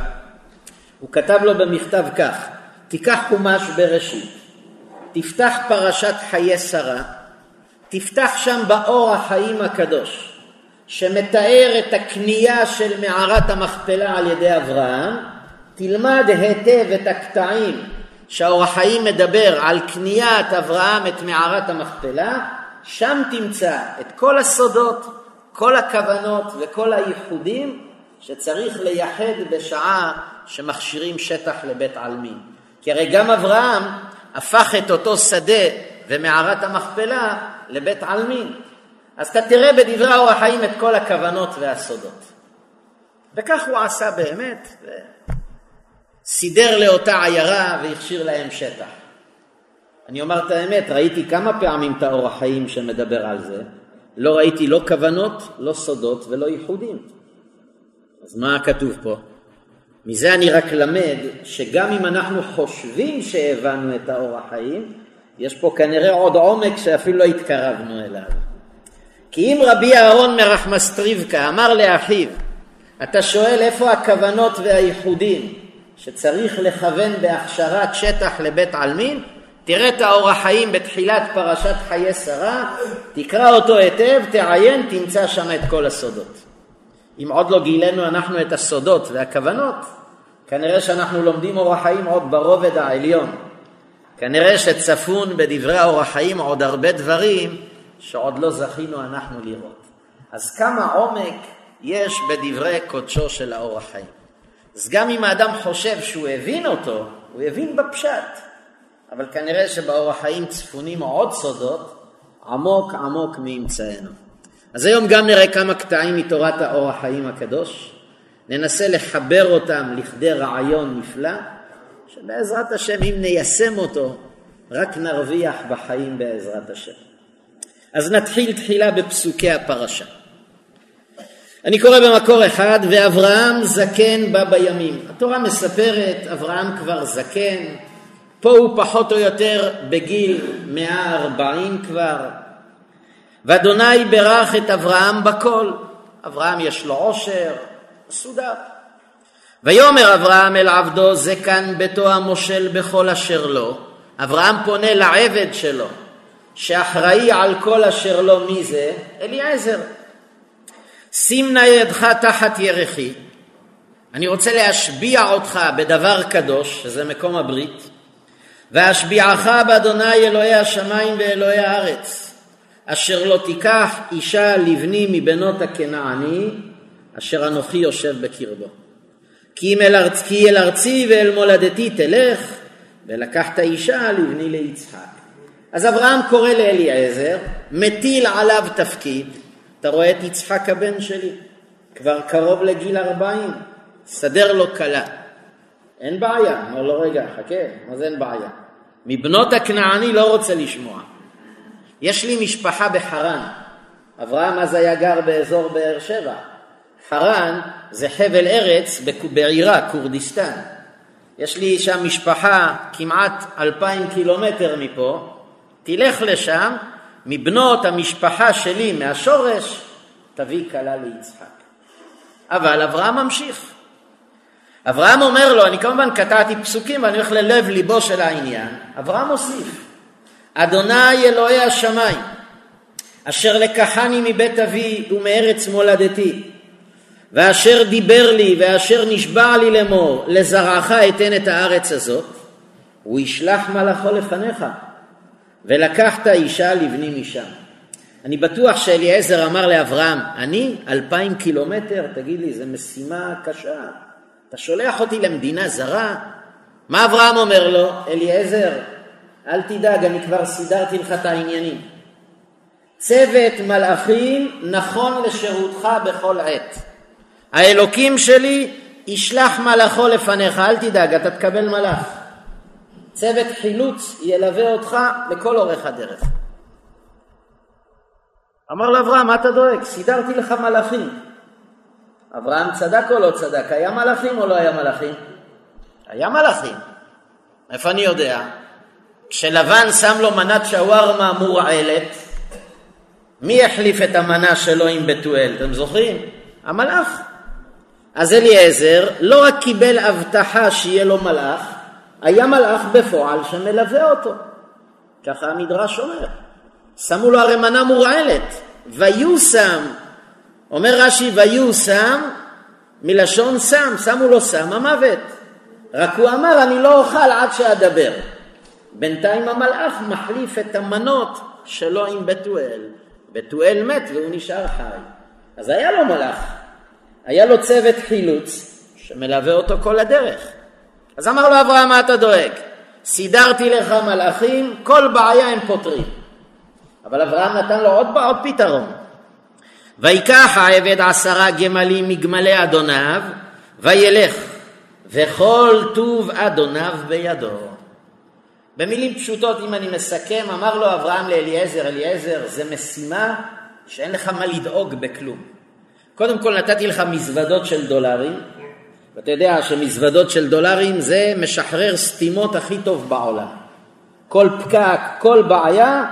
הוא כתב לו במכתב כך, תיקח חומש בראשית, תפתח פרשת חיי שרה, תפתח שם באור החיים הקדוש, שמתאר את הקנייה של מערת המכפלה על ידי אברהם, תלמד היטב את הקטעים שהאור החיים מדבר על קניית אברהם את מערת המכפלה, שם תמצא את כל הסודות, כל הכוונות וכל הייחודים שצריך לייחד בשעה שמכשירים שטח לבית עלמין. כי הרי גם אברהם הפך את אותו שדה ומערת המכפלה לבית עלמין. אז אתה תראה בדברי האור החיים את כל הכוונות והסודות. וכך הוא עשה באמת, סידר לאותה עיירה והכשיר להם שטח. אני אומר את האמת, ראיתי כמה פעמים את האור החיים שמדבר על זה, לא ראיתי לא כוונות, לא סודות ולא ייחודים. אז מה כתוב פה? מזה אני רק למד שגם אם אנחנו חושבים שהבנו את האור החיים, יש פה כנראה עוד עומק שאפילו לא התקרבנו אליו. כי אם רבי אהרון מרחמסטריבקה אמר לאחיו, אתה שואל איפה הכוונות והייחודים שצריך לכוון בהכשרת שטח לבית עלמין? תראה את האור החיים בתחילת פרשת חיי שרה, תקרא אותו היטב, תעיין, תמצא שם את כל הסודות. אם עוד לא גילינו אנחנו את הסודות והכוונות, כנראה שאנחנו לומדים אורח חיים עוד ברובד העליון. כנראה שצפון בדברי האורח חיים עוד הרבה דברים שעוד לא זכינו אנחנו לראות. אז כמה עומק יש בדברי קודשו של האורח חיים. אז גם אם האדם חושב שהוא הבין אותו, הוא הבין בפשט, אבל כנראה שבאורח חיים צפונים עוד סודות עמוק עמוק מאמצענו. אז היום גם נראה כמה קטעים מתורת האורח חיים הקדוש, ננסה לחבר אותם לכדי רעיון נפלא, שבעזרת השם אם ניישם אותו, רק נרוויח בחיים בעזרת השם. אז נתחיל תחילה בפסוקי הפרשה. אני קורא במקור אחד, ואברהם זקן בא בימים. התורה מספרת, אברהם כבר זקן, פה הוא פחות או יותר בגיל 140 כבר. ואדוני ברך את אברהם בכל. אברהם יש לו עושר, מסודר. ויאמר אברהם אל עבדו זקן ביתו המושל בכל אשר לו. אברהם פונה לעבד שלו, שאחראי על כל אשר לו, מי זה? אליעזר. שים נא ידך תחת ירחי, אני רוצה להשביע אותך בדבר קדוש, שזה מקום הברית, ואשביעך באדוני אלוהי השמיים ואלוהי הארץ, אשר לא תיקח אישה לבני מבנות הכנעני, אשר אנוכי יושב בקרבו. כי אם אל, ארצ... כי אל ארצי ואל מולדתי תלך, ולקחת אישה לבני ליצחק. אז אברהם קורא לאליעזר, מטיל עליו תפקיד, אתה רואה את יצחק הבן שלי, כבר קרוב לגיל ארבעים, סדר לו כלה. אין בעיה. אומר לו, רגע, חכה, זה אין בעיה? מבנות הכנעני לא רוצה לשמוע. יש לי משפחה בחרן. אברהם אז היה גר באזור באר שבע. חרן זה חבל ארץ בעיראק, כורדיסטן. יש לי שם משפחה כמעט אלפיים קילומטר מפה, תלך לשם, מבנות המשפחה שלי מהשורש, תביא כלה ליצחק. אבל אברהם ממשיך. אברהם אומר לו, אני כמובן קטעתי פסוקים ואני הולך ללב ליבו של העניין, אברהם מוסיף, אדוני אלוהי השמיים, אשר לקחני מבית אבי ומארץ מולדתי, ואשר דיבר לי ואשר נשבע לי לאמור, לזרעך אתן את הארץ הזאת, הוא ישלח מלאכו לפניך, ולקחת אישה לבני משם. אני בטוח שאליעזר אמר לאברהם, אני אלפיים קילומטר, תגיד לי, זו משימה קשה. אתה שולח אותי למדינה זרה? מה אברהם אומר לו? אליעזר, אל תדאג, אני כבר סידרתי לך את העניינים. צוות מלאכים נכון לשירותך בכל עת. האלוקים שלי ישלח מלאכו לפניך, אל תדאג, אתה תקבל מלאך. צוות חילוץ ילווה אותך לכל אורך הדרך. אמר לאברהם, מה אתה דואג? סידרתי לך מלאכים. אברהם צדק או לא צדק? היה מלאכים או לא היה מלאכים? היה מלאכים. איפה אני יודע? כשלבן שם לו מנת שווארמה מורעלת, מי החליף את המנה שלו עם בתואל? אתם זוכרים? המלאך. אז אליעזר לא רק קיבל הבטחה שיהיה לו מלאך, היה מלאך בפועל שמלווה אותו. ככה המדרש אומר. שמו לו הרי מנה מורעלת. ויושם, אומר רש"י ויושם, מלשון שם, שמו לו סם המוות. רק הוא אמר אני לא אוכל עד שאדבר. בינתיים המלאך מחליף את המנות שלו עם בתואל. בתואל מת והוא נשאר חי. אז היה לו מלאך, היה לו צוות חילוץ שמלווה אותו כל הדרך. אז אמר לו אברהם, מה אתה דואג? סידרתי לך מלאכים, כל בעיה הם פותרים. אבל אברהם נתן לו עוד, עוד פתרון. ויקח העבד עשרה גמלים מגמלי אדוניו, וילך, וכל טוב אדוניו בידו. במילים פשוטות, אם אני מסכם, אמר לו אברהם לאליעזר, אליעזר, זה משימה שאין לך מה לדאוג בכלום. קודם כל נתתי לך מזוודות של דולרים, ואתה יודע שמזוודות של דולרים זה משחרר סתימות הכי טוב בעולם. כל פקק, כל בעיה,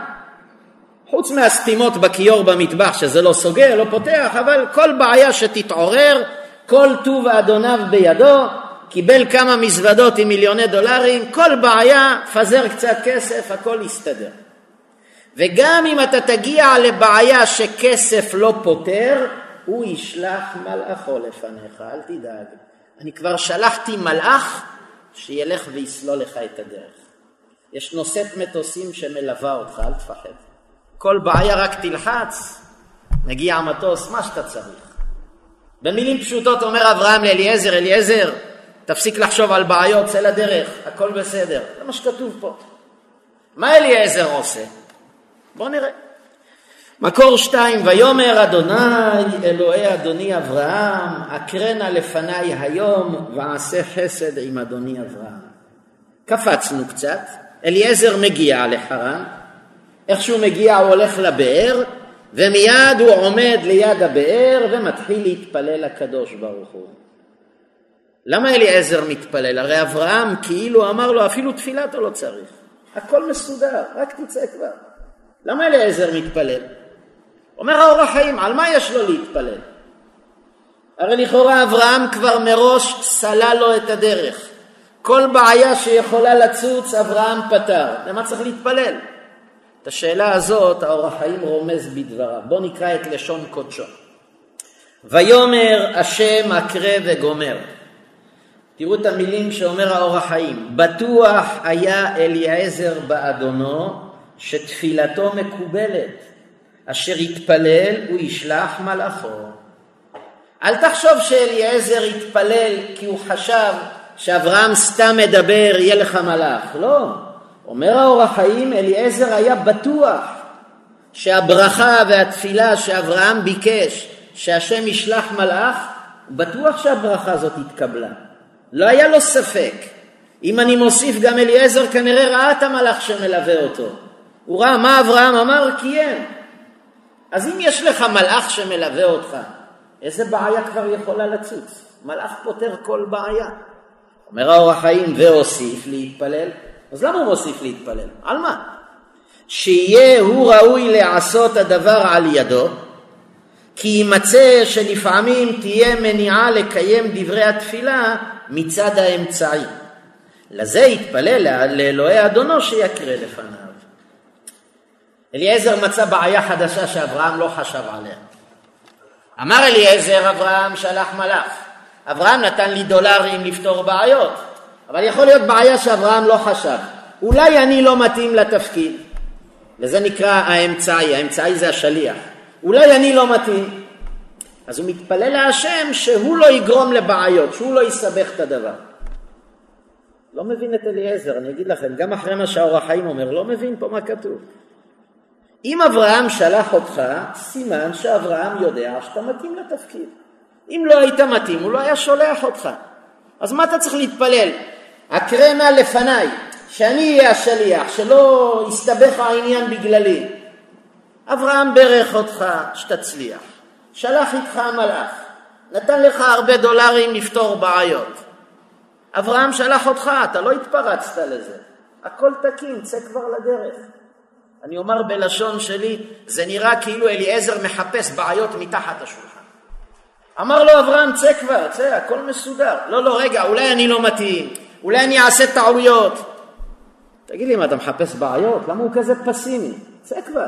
חוץ מהסתימות בכיור במטבח שזה לא סוגר, לא פותח, אבל כל בעיה שתתעורר, כל טוב אדוניו בידו, קיבל כמה מזוודות עם מיליוני דולרים, כל בעיה, פזר קצת כסף, הכל יסתדר. וגם אם אתה תגיע לבעיה שכסף לא פותר, הוא ישלח מלאכו לפניך, אל תדאג. אני כבר שלחתי מלאך שילך ויסלול לך את הדרך. יש נושאת מטוסים שמלווה אותך, אל תפחד. כל בעיה רק תלחץ, מגיע המטוס, מה שאתה צריך. במילים פשוטות אומר אברהם לאליעזר, אליעזר, תפסיק לחשוב על בעיות, צא לדרך, הכל בסדר. זה מה שכתוב פה. מה אליעזר עושה? בואו נראה. מקור שתיים, ויאמר אדוני אלוהי אדוני אברהם, אקרנה לפניי היום ועשה חסד עם אדוני אברהם. קפצנו קצת, אליעזר מגיע לחרן, איך שהוא מגיע הוא הולך לבאר, ומיד הוא עומד ליד הבאר ומתחיל להתפלל לקדוש ברוך הוא. למה אליעזר מתפלל? הרי אברהם כאילו אמר לו אפילו תפילה אתה לא צריך, הכל מסודר, רק תצא כבר. למה אליעזר מתפלל? אומר האור החיים, על מה יש לו להתפלל? הרי לכאורה אברהם כבר מראש סלל לו את הדרך. כל בעיה שיכולה לצוץ אברהם פתר. למה צריך להתפלל? את השאלה הזאת האור החיים רומז בדבריו. בואו נקרא את לשון קודשו. ויאמר השם אקרא וגומר. תראו את המילים שאומר האור החיים. בטוח היה אליעזר באדונו שתפילתו מקובלת. אשר יתפלל הוא ישלח מלאכו. אל תחשוב שאליעזר יתפלל כי הוא חשב שאברהם סתם מדבר, יהיה לך מלאך. לא. אומר האור החיים, אליעזר היה בטוח שהברכה והתפילה שאברהם ביקש שהשם ישלח מלאך, הוא בטוח שהברכה הזאת התקבלה. לא היה לו ספק. אם אני מוסיף גם אליעזר כנראה ראה את המלאך שמלווה אותו. הוא ראה מה אברהם אמר, קיים. אז אם יש לך מלאך שמלווה אותך, איזה בעיה כבר יכולה לצוץ? מלאך פותר כל בעיה. אומר האור החיים, והוסיף להתפלל. אז למה הוא מוסיף להתפלל? על מה? שיהיה הוא ראוי לעשות הדבר על ידו, כי יימצא שלפעמים תהיה מניעה לקיים דברי התפילה מצד האמצעי. לזה יתפלל לאלוהי אדונו שיקרא לפניו. אליעזר מצא בעיה חדשה שאברהם לא חשב עליה. אמר אליעזר, אברהם שלח מלאך. אברהם נתן לי דולרים לפתור בעיות, אבל יכול להיות בעיה שאברהם לא חשב. אולי אני לא מתאים לתפקיד, וזה נקרא האמצעי, האמצעי זה השליח. אולי אני לא מתאים. אז הוא מתפלל להשם שהוא לא יגרום לבעיות, שהוא לא יסבך את הדבר. לא מבין את אליעזר, אני אגיד לכם, גם אחרי מה שהאור החיים אומר, לא מבין פה מה כתוב. אם אברהם שלח אותך, סימן שאברהם יודע שאתה מתאים לתפקיד. אם לא היית מתאים, הוא לא היה שולח אותך. אז מה אתה צריך להתפלל? הקרנה לפניי, שאני אהיה השליח, שלא יסתבך העניין בגללי. אברהם ברך אותך שתצליח, שלח איתך המלאך, נתן לך הרבה דולרים לפתור בעיות. אברהם שלח אותך, אתה לא התפרצת לזה. הכל תקין, צא כבר לדרך. אני אומר בלשון שלי, זה נראה כאילו אליעזר מחפש בעיות מתחת השולחן. אמר לו אברהם, צא כבר, צא, הכל מסודר. לא, לא, רגע, אולי אני לא מתאים, אולי אני אעשה טעויות. תגיד לי, מה, אתה מחפש בעיות? למה הוא כזה פסימי? צא כבר.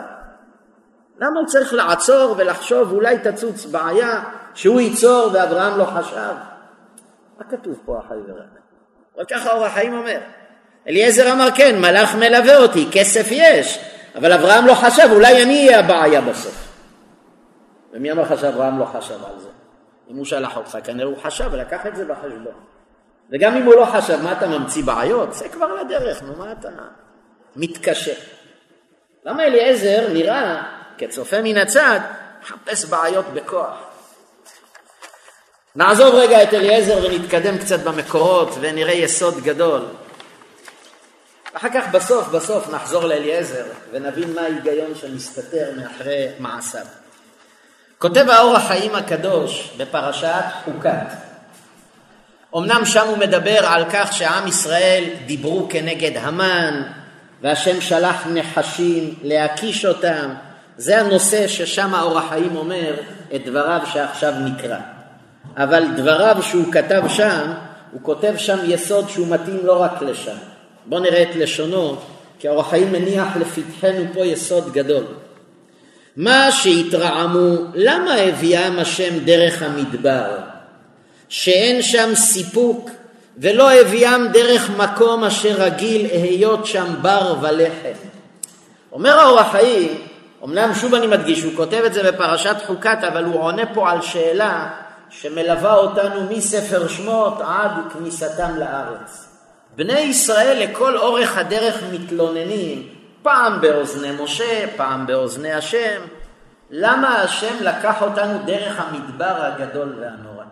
למה הוא צריך לעצור ולחשוב, אולי תצוץ בעיה שהוא ייצור ואברהם לא חשב? מה כתוב פה החי ורק? אבל ככה אור החיים אומר. אליעזר אמר, כן, מלאך מלווה אותי, כסף יש, אבל אברהם לא חשב, אולי אני אהיה הבעיה בסוף. ומי אמר לך שאברהם לא חשב על זה? אם הוא שלח אותך, כנראה הוא חשב ולקח את זה בחשבון. וגם אם הוא לא חשב, מה אתה ממציא בעיות? זה כבר לדרך, נו מה אתה מתקשה? למה אליעזר נראה כצופה מן הצד, מחפש בעיות בכוח? נעזוב רגע את אליעזר ונתקדם קצת במקורות ונראה יסוד גדול. אחר כך בסוף בסוף נחזור לאליעזר ונבין מה ההיגיון שמסתתר מאחרי מעשיו. כותב האור החיים הקדוש בפרשת חוקת. אמנם שם הוא מדבר על כך שעם ישראל דיברו כנגד המן והשם שלח נחשים להקיש אותם. זה הנושא ששם האור החיים אומר את דבריו שעכשיו נקרא. אבל דבריו שהוא כתב שם, הוא כותב שם יסוד שהוא מתאים לא רק לשם. בואו נראה את לשונו, כי האור החיים מניח לפתחנו פה יסוד גדול. מה שהתרעמו, למה הביאם השם דרך המדבר? שאין שם סיפוק, ולא הביאם דרך מקום אשר רגיל אהיות שם בר ולחם. אומר האור החיים, אמנם שוב אני מדגיש, הוא כותב את זה בפרשת חוקת, אבל הוא עונה פה על שאלה שמלווה אותנו מספר שמות עד כניסתם לארץ. בני ישראל לכל אורך הדרך מתלוננים, פעם באוזני משה, פעם באוזני השם, למה השם לקח אותנו דרך המדבר הגדול והנורא?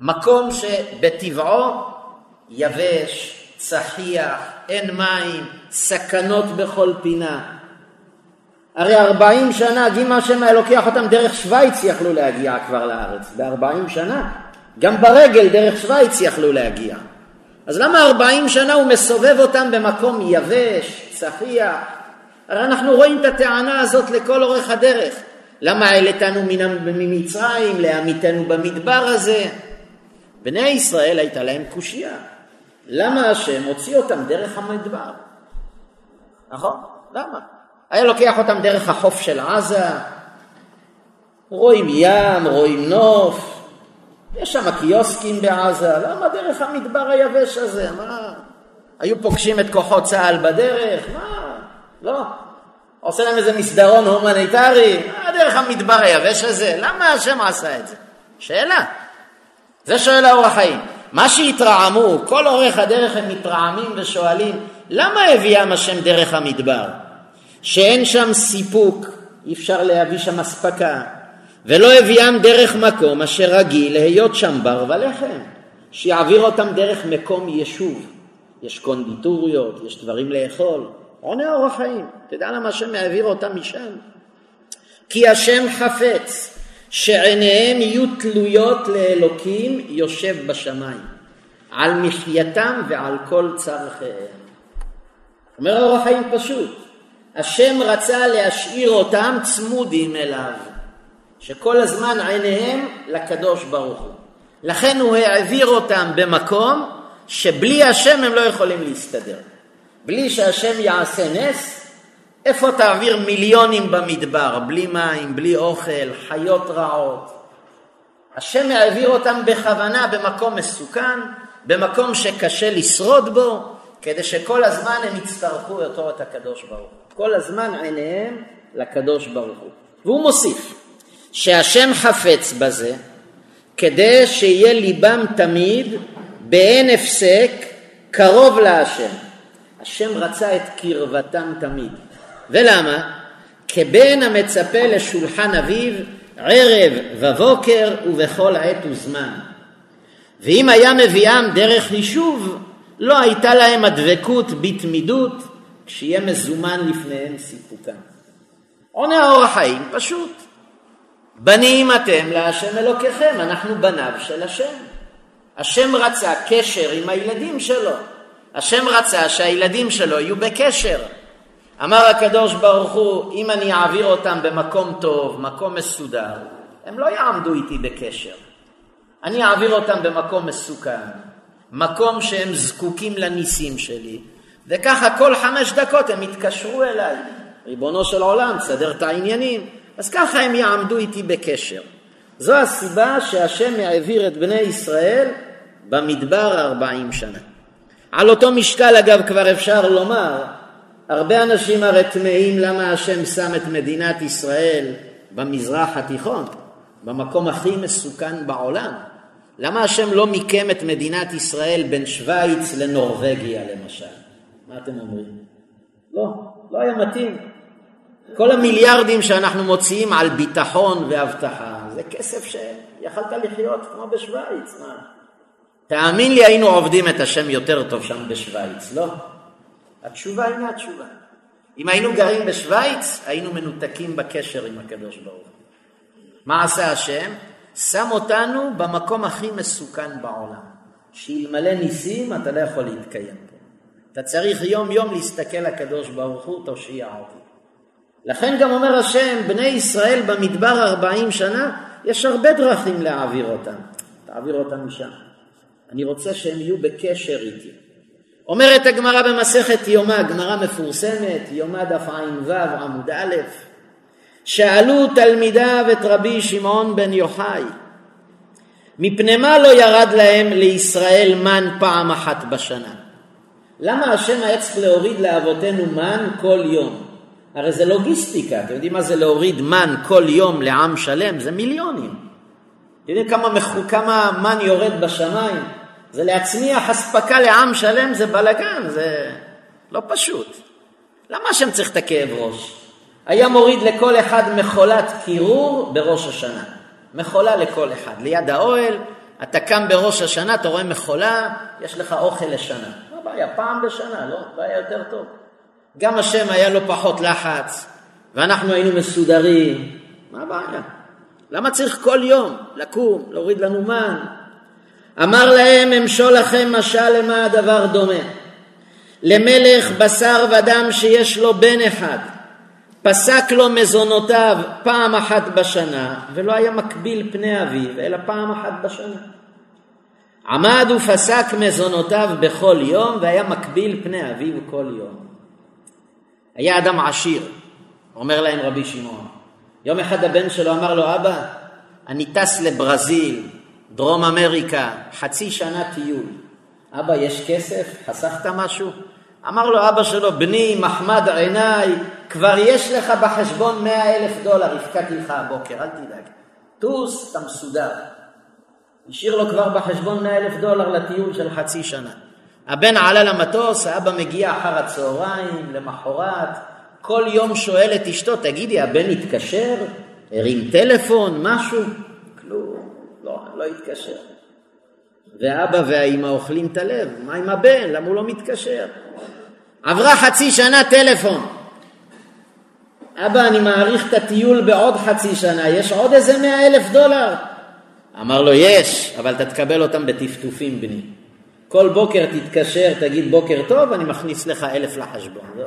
מקום שבטבעו יבש, צחיח, אין מים, סכנות בכל פינה. הרי ארבעים שנה, אם השם היה לוקח אותם דרך שווייץ יכלו להגיע כבר לארץ, בארבעים שנה. גם ברגל דרך שווייץ יכלו להגיע. אז למה ארבעים שנה הוא מסובב אותם במקום יבש, צחיח? הרי אנחנו רואים את הטענה הזאת לכל אורך הדרך. למה העלתנו ממצרים, להמיתנו במדבר הזה? בני ישראל הייתה להם קושייה. למה השם הוציא אותם דרך המדבר? נכון? למה? היה לוקח אותם דרך החוף של עזה, רואים ים, רואים נוף, יש שם קיוסקים בעזה, למה דרך המדבר היבש הזה? מה? היו פוגשים את כוחות צה"ל בדרך? מה? לא. עושה להם איזה מסדרון הומניטרי? מה דרך המדבר היבש הזה? למה השם עשה את זה? שאלה. זה שואל האור החיים. מה שהתרעמו, כל אורך הדרך הם מתרעמים ושואלים, למה הביאם השם דרך המדבר? שאין שם סיפוק, אי אפשר להביא שם אספקה, ולא הביאם דרך מקום אשר רגיל להיות שם בר ולחם, שיעביר אותם דרך מקום יישוב. יש קונדיטוריות, יש דברים לאכול, עונה אורח חיים. תדע למה השם מעביר אותם משם? כי השם חפץ שעיניהם יהיו תלויות לאלוקים יושב בשמיים, על מחייתם ועל כל צרכיהם. אומר אורח חיים פשוט, השם רצה להשאיר אותם צמודים אליו, שכל הזמן עיניהם לקדוש ברוך הוא. לכן הוא העביר אותם במקום שבלי השם הם לא יכולים להסתדר. בלי שהשם יעשה נס, איפה תעביר מיליונים במדבר, בלי מים, בלי אוכל, חיות רעות? השם העביר אותם בכוונה במקום מסוכן, במקום שקשה לשרוד בו, כדי שכל הזמן הם יצטרכו אותו את הקדוש ברוך הוא. כל הזמן עיניהם לקדוש ברוך הוא. והוא מוסיף שהשם חפץ בזה כדי שיהיה ליבם תמיד באין הפסק קרוב להשם. השם רצה את קרבתם תמיד. ולמה? כבן המצפה לשולחן אביו ערב ובוקר ובכל עת וזמן. ואם היה מביאם דרך יישוב, לא הייתה להם הדבקות בתמידות שיהיה מזומן לפניהם סיפוקם. עונה האור החיים פשוט. בנים אתם להשם אלוקיכם, אנחנו בניו של השם. השם רצה קשר עם הילדים שלו. השם רצה שהילדים שלו יהיו בקשר. אמר הקדוש ברוך הוא, אם אני אעביר אותם במקום טוב, מקום מסודר, הם לא יעמדו איתי בקשר. אני אעביר אותם במקום מסוכן, מקום שהם זקוקים לניסים שלי, וככה כל חמש דקות הם יתקשרו אליי. ריבונו של עולם, תסדר את העניינים. אז ככה הם יעמדו איתי בקשר. זו הסיבה שהשם העביר את בני ישראל במדבר ארבעים שנה. על אותו משקל אגב כבר אפשר לומר, הרבה אנשים הרי תמהים למה השם שם את מדינת ישראל במזרח התיכון, במקום הכי מסוכן בעולם. למה השם לא מיקם את מדינת ישראל בין שווייץ לנורבגיה למשל? מה אתם אומרים? לא, לא היה מתאים. כל המיליארדים שאנחנו מוציאים על ביטחון ואבטחה, זה כסף שיכלת לחיות כמו בשוויץ, מה? תאמין לי, היינו עובדים את השם יותר טוב שם בשוויץ, לא? התשובה אינה התשובה. אם היינו גרים בשוויץ, היינו מנותקים בקשר עם הקדוש ברוך. מה עשה השם? שם אותנו במקום הכי מסוכן בעולם. שאלמלא ניסים אתה לא יכול להתקיים. אתה צריך יום יום להסתכל לקדוש ברוך הוא, תושיע אותי. לכן גם אומר השם, בני ישראל במדבר ארבעים שנה, יש הרבה דרכים להעביר אותם. תעביר אותם משם. אני רוצה שהם יהיו בקשר איתי. אומרת הגמרא במסכת יומא, גמרא מפורסמת, יומא דף ע"ו עמוד א', שאלו תלמידיו את רבי שמעון בן יוחאי, מפני מה לא ירד להם לישראל מן פעם אחת בשנה? למה השם היה צריך להוריד לאבותינו מן כל יום? הרי זה לוגיסטיקה, אתם יודעים מה זה להוריד מן כל יום לעם שלם? זה מיליונים. אתם יודעים כמה, מחו, כמה מן יורד בשמיים? זה להצמיח אספקה לעם שלם זה בלגן, זה לא פשוט. למה השם צריך את הכאב ראש? היה מוריד לכל אחד מכולת קירור בראש השנה. מכולה לכל אחד. ליד האוהל, אתה קם בראש השנה, אתה רואה מכולה, יש לך אוכל לשנה. מה הבעיה? פעם בשנה, לא? בעיה יותר טוב. גם השם היה לו פחות לחץ, ואנחנו היינו מסודרים. מה הבעיה? למה צריך כל יום לקום, להוריד לנו מן? אמר להם, אמשול לכם משל למה הדבר דומה. למלך בשר ודם שיש לו בן אחד, פסק לו מזונותיו פעם אחת בשנה, ולא היה מקביל פני אביו, אלא פעם אחת בשנה. עמד ופסק מזונותיו בכל יום, והיה מקביל פני אביו כל יום. היה אדם עשיר, אומר להם רבי שמעון. יום אחד הבן שלו אמר לו, אבא, אני טס לברזיל, דרום אמריקה, חצי שנה טיול. אבא, יש כסף? חסכת משהו? אמר לו אבא שלו, בני, מחמד עיניי, כבר יש לך בחשבון מאה אלף דולר, הפקעתי לך הבוקר, אל תדאג. טוס, אתה מסודר. השאיר לו כבר בחשבון מאה אלף דולר לטיול של חצי שנה. הבן עלה למטוס, האבא מגיע אחר הצהריים, למחרת, כל יום שואל את אשתו, תגידי, הבן התקשר? הרים טלפון, משהו? כלום, לא, לא התקשר. ואבא והאימא אוכלים את הלב, מה עם הבן? למה הוא לא מתקשר? עברה חצי שנה טלפון. אבא, אני מעריך את הטיול בעוד חצי שנה, יש עוד איזה מאה אלף דולר? אמר לו, יש, אבל אתה תקבל אותם בטפטופים, בני. כל בוקר תתקשר, תגיד בוקר טוב, אני מכניס לך אלף לחשבון. לא.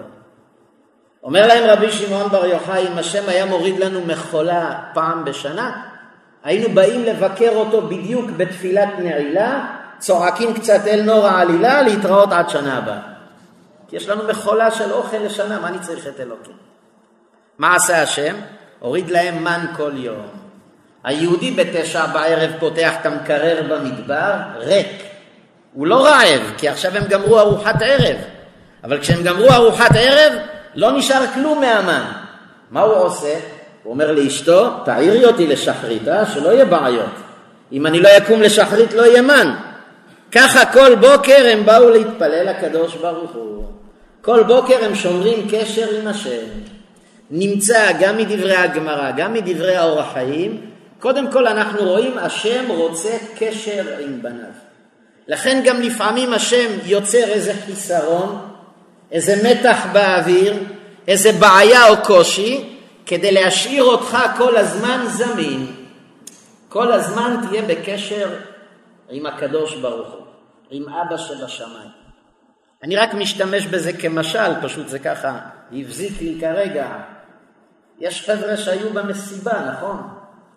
אומר להם רבי שמעון בר יוחאי, אם השם היה מוריד לנו מכולה פעם בשנה, היינו באים לבקר אותו בדיוק בתפילת נעילה, צועקים קצת אל נור העלילה, להתראות עד שנה הבאה. כי יש לנו מכולה של אוכל לשנה, מה אני צריך את אלוקים? מה עשה השם? הוריד להם מן כל יום. היהודי בתשע בערב פותח את המקרר במדבר, ריק. הוא לא רעב, כי עכשיו הם גמרו ארוחת ערב. אבל כשהם גמרו ארוחת ערב, לא נשאר כלום מהמן. מה הוא עושה? הוא אומר לאשתו, תעירי אותי לשחרית, אה? שלא יהיה בעיות. אם אני לא אקום לשחרית לא יהיה מן. ככה כל בוקר הם באו להתפלל לקדוש ברוך הוא. כל בוקר הם שומרים קשר עם השם. נמצא גם מדברי הגמרא, גם מדברי האור החיים, קודם כל אנחנו רואים השם רוצה קשר עם בניו. לכן גם לפעמים השם יוצר איזה חיסרון, איזה מתח באוויר, איזה בעיה או קושי, כדי להשאיר אותך כל הזמן זמין. כל הזמן תהיה בקשר עם הקדוש ברוך הוא, עם אבא שבשמיים. אני רק משתמש בזה כמשל, פשוט זה ככה הבזיק לי כרגע. יש חבר'ה שהיו במסיבה, נכון?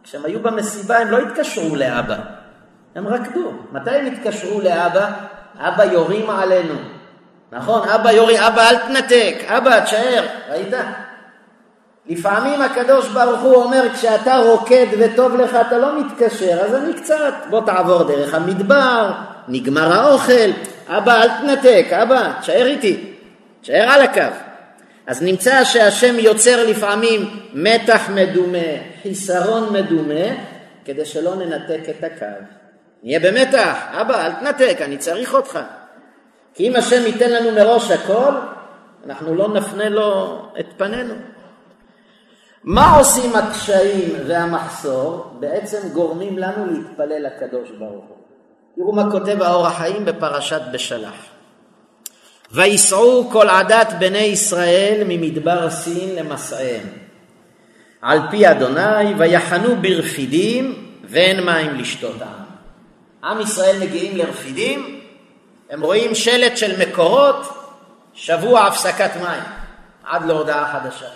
כשהם היו במסיבה הם לא התקשרו לאבא, הם רקדו. מתי הם התקשרו לאבא? אבא יורים עלינו. נכון, אבא יורי, אבא אל תנתק, אבא תשאר, ראית? לפעמים הקדוש ברוך הוא אומר, כשאתה רוקד וטוב לך אתה לא מתקשר, אז אני קצת, בוא תעבור דרך המדבר, נגמר האוכל, אבא אל תנתק, אבא, תשאר איתי, תשאר על הקו. אז נמצא שהשם יוצר לפעמים מתח מדומה, חיסרון מדומה, כדי שלא ננתק את הקו. נהיה במתח, אבא אל תנתק, אני צריך אותך. כי אם השם ייתן לנו מראש הכל, אנחנו לא נפנה לו את פנינו. מה עושים הקשיים והמחסור? בעצם גורמים לנו להתפלל לקדוש ברוך הוא. תראו מה כותב האור החיים בפרשת בשלח. ויסעו כל עדת בני ישראל ממדבר סין למסעיהם. על פי אדוני ויחנו ברפידים ואין מים לשתות עם. עם ישראל מגיעים לרפידים, הם רואים שלט של מקורות, שבוע הפסקת מים, עד להודעה חדשה.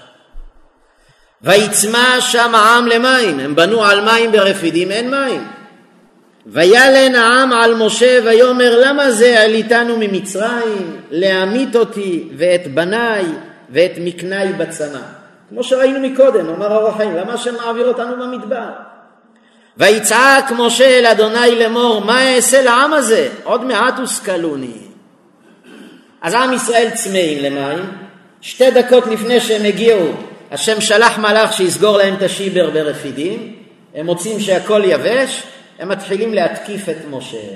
ויצמא שם העם למים, הם בנו על מים ברפידים, אין מים. וילן העם על משה ויאמר למה זה עליתנו ממצרים להמית אותי ואת בניי ואת מקניי בצמא. כמו שראינו מקודם, אמר החיים, למה השם מעביר אותנו במדבר? ויצעק משה אל אדוני לאמור, מה אעשה לעם הזה? עוד מעט הושכלוני. אז עם ישראל צמאים למים, שתי דקות לפני שהם הגיעו, השם שלח מלאך שיסגור להם את השיבר ברפידים, הם מוצאים שהכל יבש, הם מתחילים להתקיף את משה.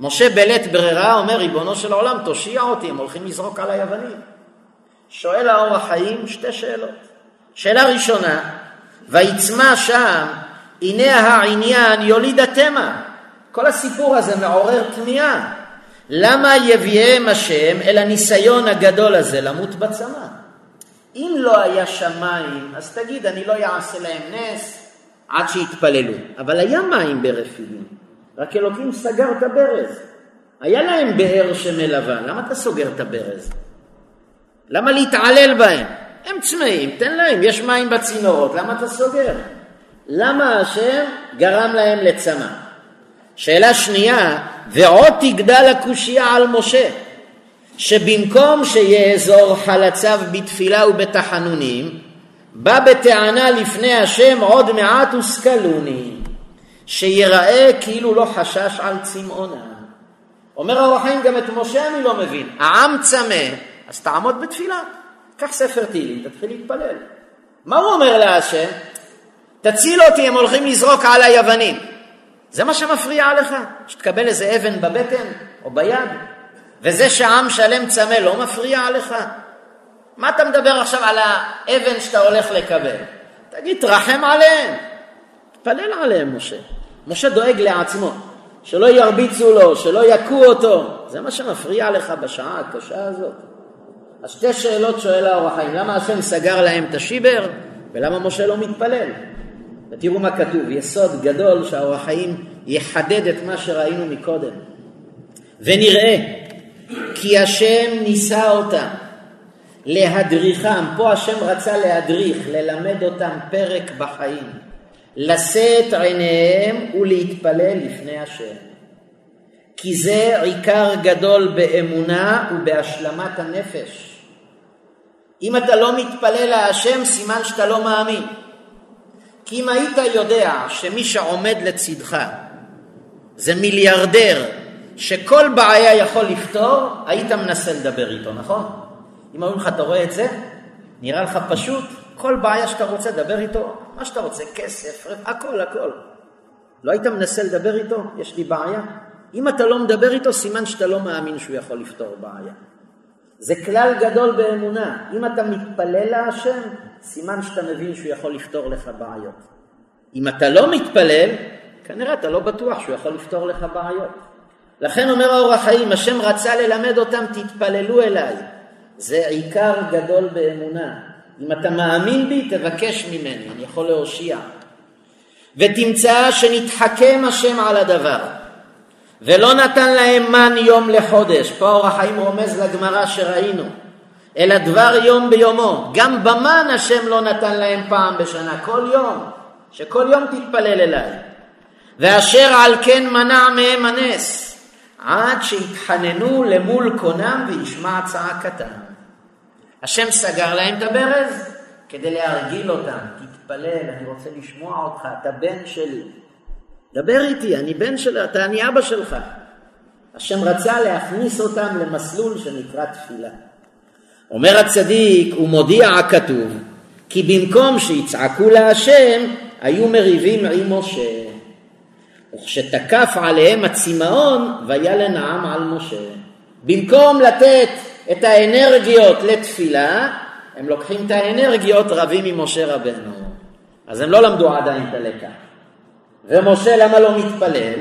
משה בלית ברירה אומר, ריבונו של העולם, תושיע אותי, הם הולכים לזרוק על היוונים. שואל האור החיים שתי שאלות. שאלה ראשונה, ויצמא שם, הנה העניין יוליד התמה. כל הסיפור הזה מעורר תמיהה. למה יביאם השם אל הניסיון הגדול הזה למות בצמא? אם לא היה שמיים, אז תגיד, אני לא אעשה להם נס עד שיתפללו. אבל היה מים ברפידים, רק אלוקים סגר את הברז. היה להם באר שמלווה, למה אתה סוגר את הברז? למה להתעלל בהם? הם צמאים, תן להם, יש מים בצינורות, למה אתה סוגר? למה השם גרם להם לצמא? שאלה שנייה, ועוד תגדל הקושייה על משה, שבמקום שיאזור חלציו בתפילה ובתחנונים, בא בטענה לפני השם עוד מעט הושכלוני, שיראה כאילו לא חשש על צמאונה. אומר האור החיים, גם את משה אני לא מבין. העם צמא, אז תעמוד בתפילה. קח ספר תהילים, תתחיל להתפלל. מה הוא אומר להשם? תציל אותי, הם הולכים לזרוק על היוונים. זה מה שמפריע לך? שתקבל איזה אבן בבטן או ביד? וזה שעם שלם צמא לא מפריע לך? מה אתה מדבר עכשיו על האבן שאתה הולך לקבל? תגיד, תרחם עליהם. תפלל עליהם, משה. משה דואג לעצמו, שלא ירביצו לו, שלא יכו אותו. זה מה שמפריע לך בשעה הקשה הזאת. אז שתי שאלות שואל האור החיים, למה השם סגר להם את השיבר ולמה משה לא מתפלל? ותראו מה כתוב, יסוד גדול שהאור החיים יחדד את מה שראינו מקודם. ונראה כי השם ניסה אותם להדריכם, פה השם רצה להדריך, ללמד אותם פרק בחיים, לשאת עיניהם ולהתפלל לפני השם. כי זה עיקר גדול באמונה ובהשלמת הנפש. אם אתה לא מתפלל להשם, סימן שאתה לא מאמין. כי אם היית יודע שמי שעומד לצדך זה מיליארדר שכל בעיה יכול לפתור, היית מנסה לדבר איתו, נכון? אם אומרים לך, אתה רואה את זה? נראה לך פשוט? כל בעיה שאתה רוצה, לדבר איתו, מה שאתה רוצה, כסף, הכל, הכל. לא היית מנסה לדבר איתו? יש לי בעיה. אם אתה לא מדבר איתו, סימן שאתה לא מאמין שהוא יכול לפתור בעיה. זה כלל גדול באמונה. אם אתה מתפלל להשם, סימן שאתה מבין שהוא יכול לפתור לך בעיות. אם אתה לא מתפלל, כנראה אתה לא בטוח שהוא יכול לפתור לך בעיות. לכן אומר האור החיים, השם רצה ללמד אותם, תתפללו אליי. זה עיקר גדול באמונה. אם אתה מאמין בי, תבקש ממני, אני יכול להושיע. ותמצא שנתחכם השם על הדבר. ולא נתן להם מן יום לחודש, פה אור החיים רומז לגמרא שראינו, אלא דבר יום ביומו, גם במן השם לא נתן להם פעם בשנה, כל יום, שכל יום תתפלל אליי. ואשר על כן מנע מהם הנס, עד שהתחננו למול קונם וישמע צעקתם. השם סגר להם את הברז כדי להרגיל אותם, תתפלל, אני רוצה לשמוע אותך, אתה בן שלי. דבר איתי, אני בן שלי, אתה אני אבא שלך. השם רצה להכניס אותם למסלול שנקרא תפילה. אומר הצדיק, הוא מודיע הכתוב, כי במקום שיצעקו להשם, היו מריבים עם משה. וכשתקף עליהם הצמאון, וילן העם על משה. במקום לתת את האנרגיות לתפילה, הם לוקחים את האנרגיות רבים עם משה רבנו. אז הם לא למדו עדיין את הלקח. ומשה למה לא מתפלל?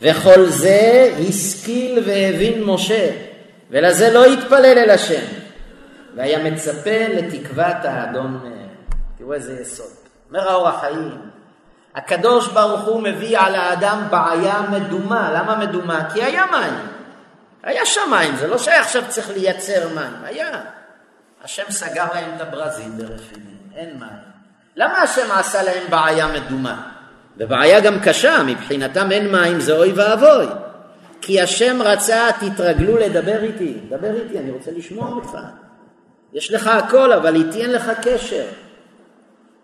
וכל זה השכיל והבין משה, ולזה לא התפלל אל השם. והיה מצפה לתקוות האדון מהם. תראו איזה יסוד. אומר האור החיים, הקדוש ברוך הוא מביא על האדם בעיה מדומה. למה מדומה? כי היה מים. היה שם מים, זה לא שעכשיו צריך לייצר מים, היה. השם סגר להם את הברזים ברפידים, אין מים. למה השם עשה להם בעיה מדומה? ובעיה גם קשה, מבחינתם אין מים, זה אוי ואבוי. כי השם רצה, תתרגלו לדבר איתי. דבר איתי, אני רוצה לשמוע אותך. יש לך הכל, אבל איתי אין לך קשר.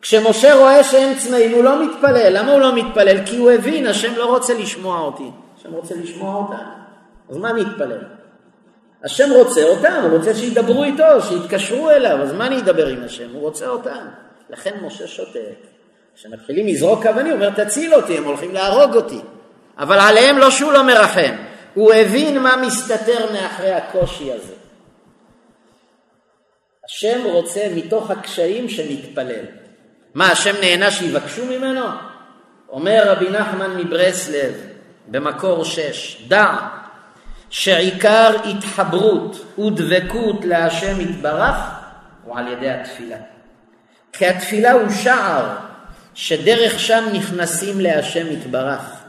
כשמשה רואה שהם צמאים הוא לא מתפלל. למה הוא לא מתפלל? כי הוא הבין, השם לא רוצה לשמוע אותי, השם רוצה לשמוע אותם. אז מה אני אתפלל? השם רוצה אותם, הוא רוצה שידברו איתו, שיתקשרו אליו, אז מה אני אדבר עם השם? הוא רוצה אותם. לכן משה שותק. כשמתחילים לזרוק אבנים, הוא אומר תציל אותי, הם הולכים להרוג אותי. אבל עליהם לא שהוא לא מרחם, הוא הבין מה מסתתר מאחרי הקושי הזה. השם רוצה מתוך הקשיים שנתפלל. מה, השם נהנה שיבקשו ממנו? אומר רבי נחמן מברסלב במקור שש, דע שעיקר התחברות ודבקות להשם יתברך הוא על ידי התפילה. כי התפילה הוא שער שדרך שם נכנסים להשם יתברך.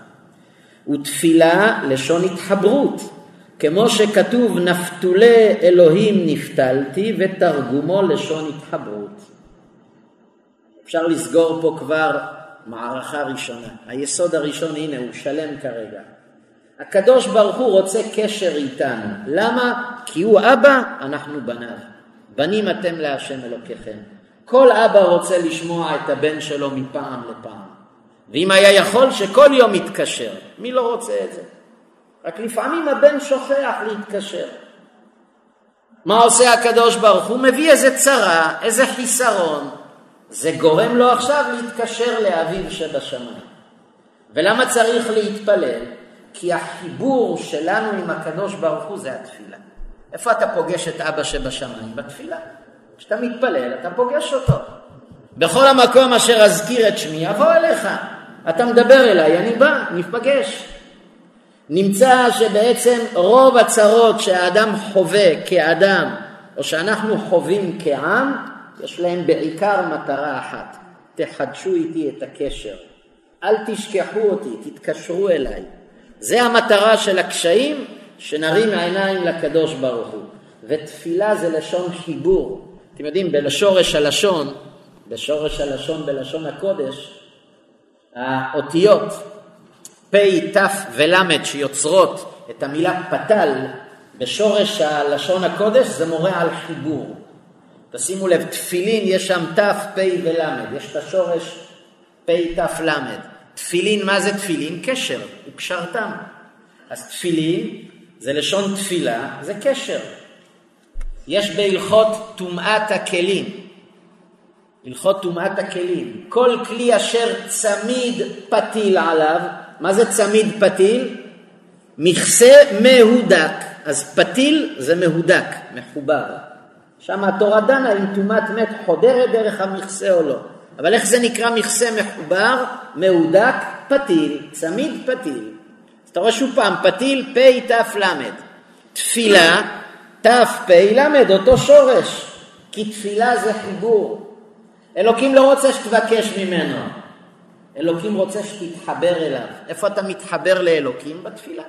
ותפילה לשון התחברות, כמו שכתוב נפתולי אלוהים נפתלתי ותרגומו לשון התחברות. אפשר לסגור פה כבר מערכה ראשונה. היסוד הראשון הנה הוא שלם כרגע. הקדוש ברוך הוא רוצה קשר איתנו. למה? כי הוא אבא, אנחנו בניו. בנים אתם להשם אלוקיכם. כל אבא רוצה לשמוע את הבן שלו מפעם לפעם. ואם היה יכול שכל יום יתקשר, מי לא רוצה את זה? רק לפעמים הבן שוכח להתקשר. מה עושה הקדוש ברוך הוא? מביא איזה צרה, איזה חיסרון. זה גורם לו עכשיו להתקשר לאביו שבשמיים. ולמה צריך להתפלל? כי החיבור שלנו עם הקדוש ברוך הוא זה התפילה. איפה אתה פוגש את אבא שבשמיים? בתפילה. כשאתה מתפלל אתה פוגש אותו. בכל המקום אשר אזכיר את שמי אבוא אליך. אתה מדבר אליי, אני בא, ניפגש. נמצא שבעצם רוב הצרות שהאדם חווה כאדם, או שאנחנו חווים כעם, יש להם בעיקר מטרה אחת, תחדשו איתי את הקשר. אל תשכחו אותי, תתקשרו אליי. זה המטרה של הקשיים, שנרים העיניים לקדוש ברוך הוא. ותפילה זה לשון חיבור. אתם יודעים, בשורש הלשון, בשורש הלשון בלשון הקודש, האותיות פ', ת' ול' שיוצרות את המילה פתל בשורש הלשון הקודש זה מורה על חיבור. תשימו לב, תפילין יש שם ת', פ' ול', יש את השורש פ', ת', ל'. תפילין, מה זה תפילין? קשר, וקשרתם. אז תפילין זה לשון תפילה, זה קשר. יש בהלכות טומאת הכלים, הלכות טומאת הכלים. כל כלי אשר צמיד פתיל עליו, מה זה צמיד פתיל? מכסה מהודק. אז פתיל זה מהודק, מחובר. שם התורה דנה אם טומאת מת חודרת דרך המכסה או לא. אבל איך זה נקרא מכסה מחובר, מהודק, פתיל, צמיד פתיל. אז אתה רואה שוב פעם, פתיל, פ' ת' ל'. תפילה, ת' פ' ל', אותו שורש. כי תפילה זה חיבור. אלוקים לא רוצה שתבקש ממנו, אלוקים רוצה שתתחבר אליו. איפה אתה מתחבר לאלוקים? בתפילה.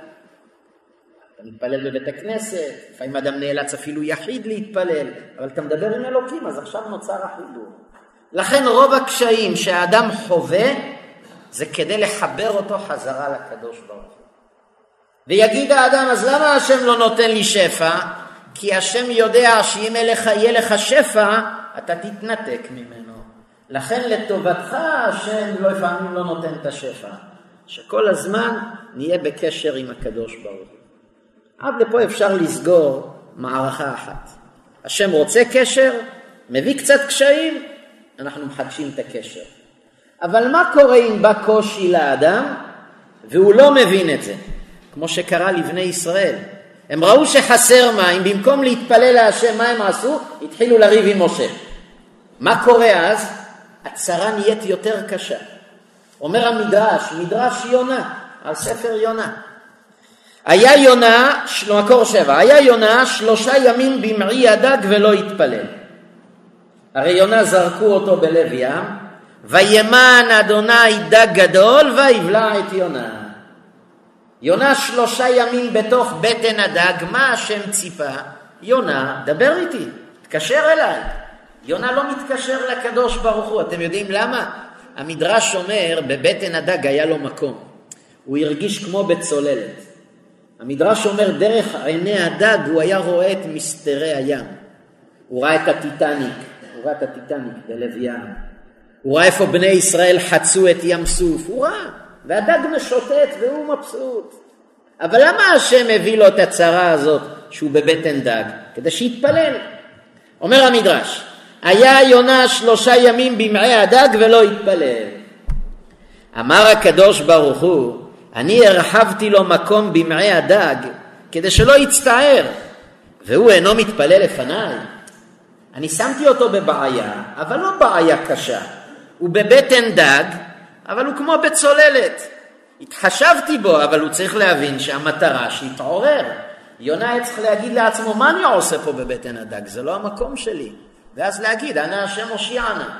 אתה מתפלל בבית הכנסת, לפעמים אדם נאלץ אפילו יחיד להתפלל, אבל אתה מדבר עם אלוקים, אז עכשיו נוצר החיבור. לכן רוב הקשיים שהאדם חווה, זה כדי לחבר אותו חזרה לקדוש ברוך הוא. ויגיד האדם, אז למה השם לא נותן לי שפע? כי השם יודע שאם יהיה לך שפע, אתה תתנתק ממנו. לכן לטובתך השם לא לפעמים לא נותן את השפע, שכל הזמן נהיה בקשר עם הקדוש ברוך הוא. עד לפה אפשר לסגור מערכה אחת. השם רוצה קשר, מביא קצת קשיים, אנחנו מחדשים את הקשר. אבל מה קורה אם בא קושי לאדם והוא לא מבין את זה, כמו שקרה לבני ישראל? הם ראו שחסר מים, במקום להתפלל להשם, מה הם עשו? התחילו לריב עם משה. מה קורה אז? הצרה נהיית יותר קשה. אומר המדרש, מדרש יונה, על ספר יונה. היה יונה, מקור שבע, היה יונה שלושה ימים במעי הדג ולא התפלל. הרי יונה זרקו אותו בלב ים, וימן אדוני דג גדול ויבלע את יונה. יונה שלושה ימים בתוך בטן הדג, מה השם ציפה? יונה, דבר איתי, תקשר אליי. יונה לא מתקשר לקדוש ברוך הוא, אתם יודעים למה? המדרש אומר, בבטן הדג היה לו מקום. הוא הרגיש כמו בצוללת. המדרש אומר, דרך עיני הדג הוא היה רואה את מסתרי הים. הוא ראה את הטיטניק, הוא ראה את הטיטניק בלב ים. הוא ראה איפה בני ישראל חצו את ים סוף, הוא ראה, והדג משוטט והוא מבסוט. אבל למה השם הביא לו את הצרה הזאת שהוא בבטן דג? כדי שיתפלל. אומר המדרש, היה יונה שלושה ימים במעי הדג ולא התפלל. אמר הקדוש ברוך הוא, אני הרחבתי לו מקום במעי הדג כדי שלא יצטער, והוא אינו מתפלל לפניי. אני שמתי אותו בבעיה, אבל לא בעיה קשה. הוא בבטן דג, אבל הוא כמו בצוללת. התחשבתי בו, אבל הוא צריך להבין שהמטרה שיתעורר. יונה היה צריך להגיד לעצמו, מה אני עושה פה בבטן הדג? זה לא המקום שלי. ואז להגיד, אנא השם הושיענה.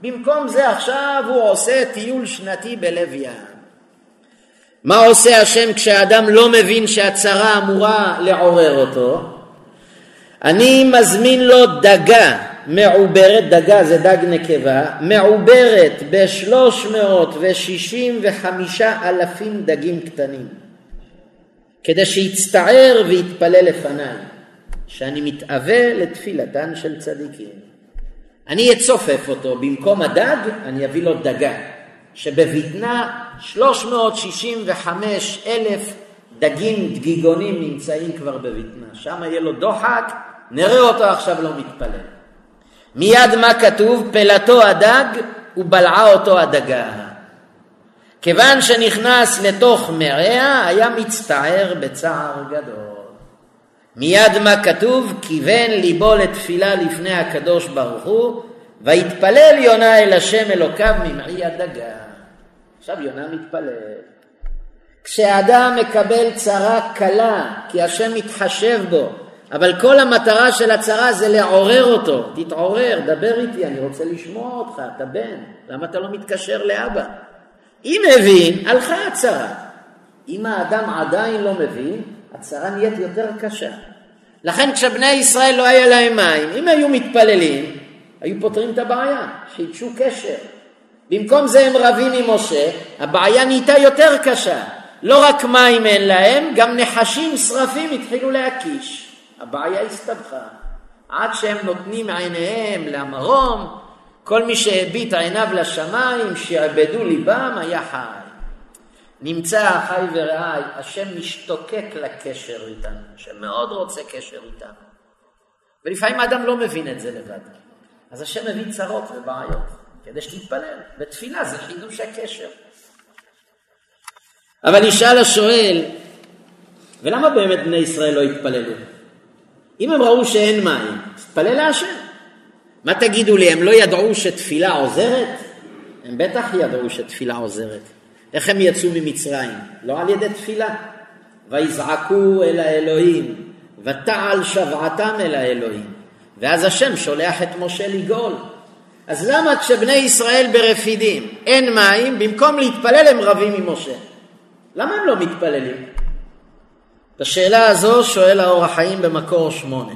במקום זה עכשיו הוא עושה טיול שנתי בלב ים. מה עושה השם כשאדם לא מבין שהצרה אמורה לעורר אותו? אני מזמין לו דגה מעוברת, דגה זה דג נקבה, מעוברת בשלוש מאות ושישים וחמישה אלפים דגים קטנים, כדי שיצטער ויתפלל לפניי, שאני מתאווה לתפילתן של צדיקים. אני אצופף אותו, במקום הדג אני אביא לו דגה, שבבטנה 365 אלף דגים דגיגונים נמצאים כבר בבטנה, שם יהיה לו דוחק, נראה אותו עכשיו לא מתפלל. מיד מה כתוב? פלתו הדג ובלעה אותו הדגה. כיוון שנכנס לתוך מרעה, היה מצטער בצער גדול. מיד מה כתוב? כיוון ליבו לתפילה לפני הקדוש ברוך הוא, ויתפלל יונה אל השם אלוקיו ממעי הדגה. עכשיו יונה מתפלל. כשאדם מקבל צרה קלה, כי השם מתחשב בו, אבל כל המטרה של הצרה זה לעורר אותו. תתעורר, דבר איתי, אני רוצה לשמוע אותך, אתה בן, למה אתה לא מתקשר לאבא? אם מבין, הלכה הצרה. אם האדם עדיין לא מבין, הצרה נהיית יותר קשה. לכן כשבני ישראל לא היה להם מים, אם היו מתפללים, היו פותרים את הבעיה, חידשו קשר. במקום זה הם רבים עם משה, הבעיה נהייתה יותר קשה. לא רק מים אין להם, גם נחשים שרפים התחילו להקיש. הבעיה הסתבכה. עד שהם נותנים עיניהם למרום, כל מי שהביט עיניו לשמיים, שעבדו ליבם, היה חי. נמצא אחי ורעי, השם משתוקק לקשר איתנו, השם מאוד רוצה קשר איתנו. ולפעמים האדם לא מבין את זה לבד. אז השם מביא צרות ובעיות, כדי שתתפלל. ותפילה זה חידוש הקשר. אבל ישאל השואל, ולמה באמת בני ישראל לא התפללו? אם הם ראו שאין מים, תתפלל להשם. מה תגידו לי, הם לא ידעו שתפילה עוזרת? הם בטח ידעו שתפילה עוזרת. איך הם יצאו ממצרים? לא על ידי תפילה. ויזעקו אל האלוהים, ותעל שבעתם אל האלוהים. ואז השם שולח את משה לגאול. אז למה כשבני ישראל ברפידים אין מים, במקום להתפלל הם רבים עם משה? למה הם לא מתפללים? את השאלה הזו שואל האור החיים במקור שמונה.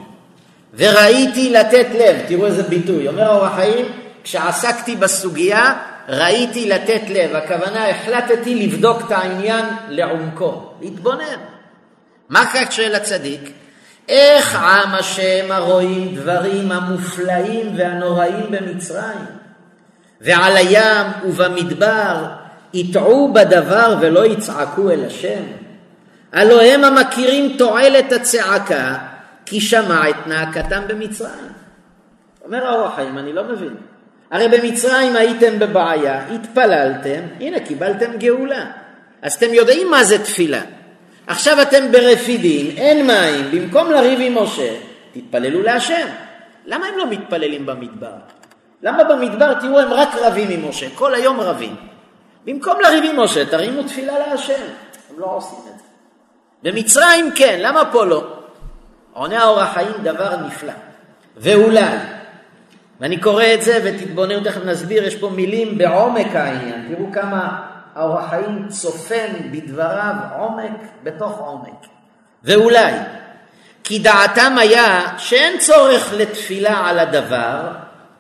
וראיתי לתת לב, תראו איזה ביטוי, אומר האור החיים, כשעסקתי בסוגיה, ראיתי לתת לב, הכוונה החלטתי לבדוק את העניין לעומקו, להתבונן. מה כך של הצדיק? איך עם השם הרואים דברים המופלאים והנוראים במצרים, ועל הים ובמדבר יטעו בדבר ולא יצעקו אל השם? הלא הם המכירים תועלת הצעקה, כי שמע את נאקתם במצרים. אומר האור החיים, אני לא מבין. הרי במצרים הייתם בבעיה, התפללתם, הנה קיבלתם גאולה. אז אתם יודעים מה זה תפילה. עכשיו אתם ברפידים, אין מים, במקום לריב עם משה, תתפללו להשם. למה הם לא מתפללים במדבר? למה במדבר, תראו, הם רק רבים עם משה, כל היום רבים. במקום לריב עם משה, תרימו תפילה להשם. הם לא עושים את זה. במצרים כן, למה פה לא? עונה האור החיים דבר נפלא. ואולי, ואני קורא את זה ותתבוננו, תכף נסביר, יש פה מילים בעומק העניין. תראו כמה האור החיים צופן בדבריו עומק בתוך עומק. ואולי, כי דעתם היה שאין צורך לתפילה על הדבר,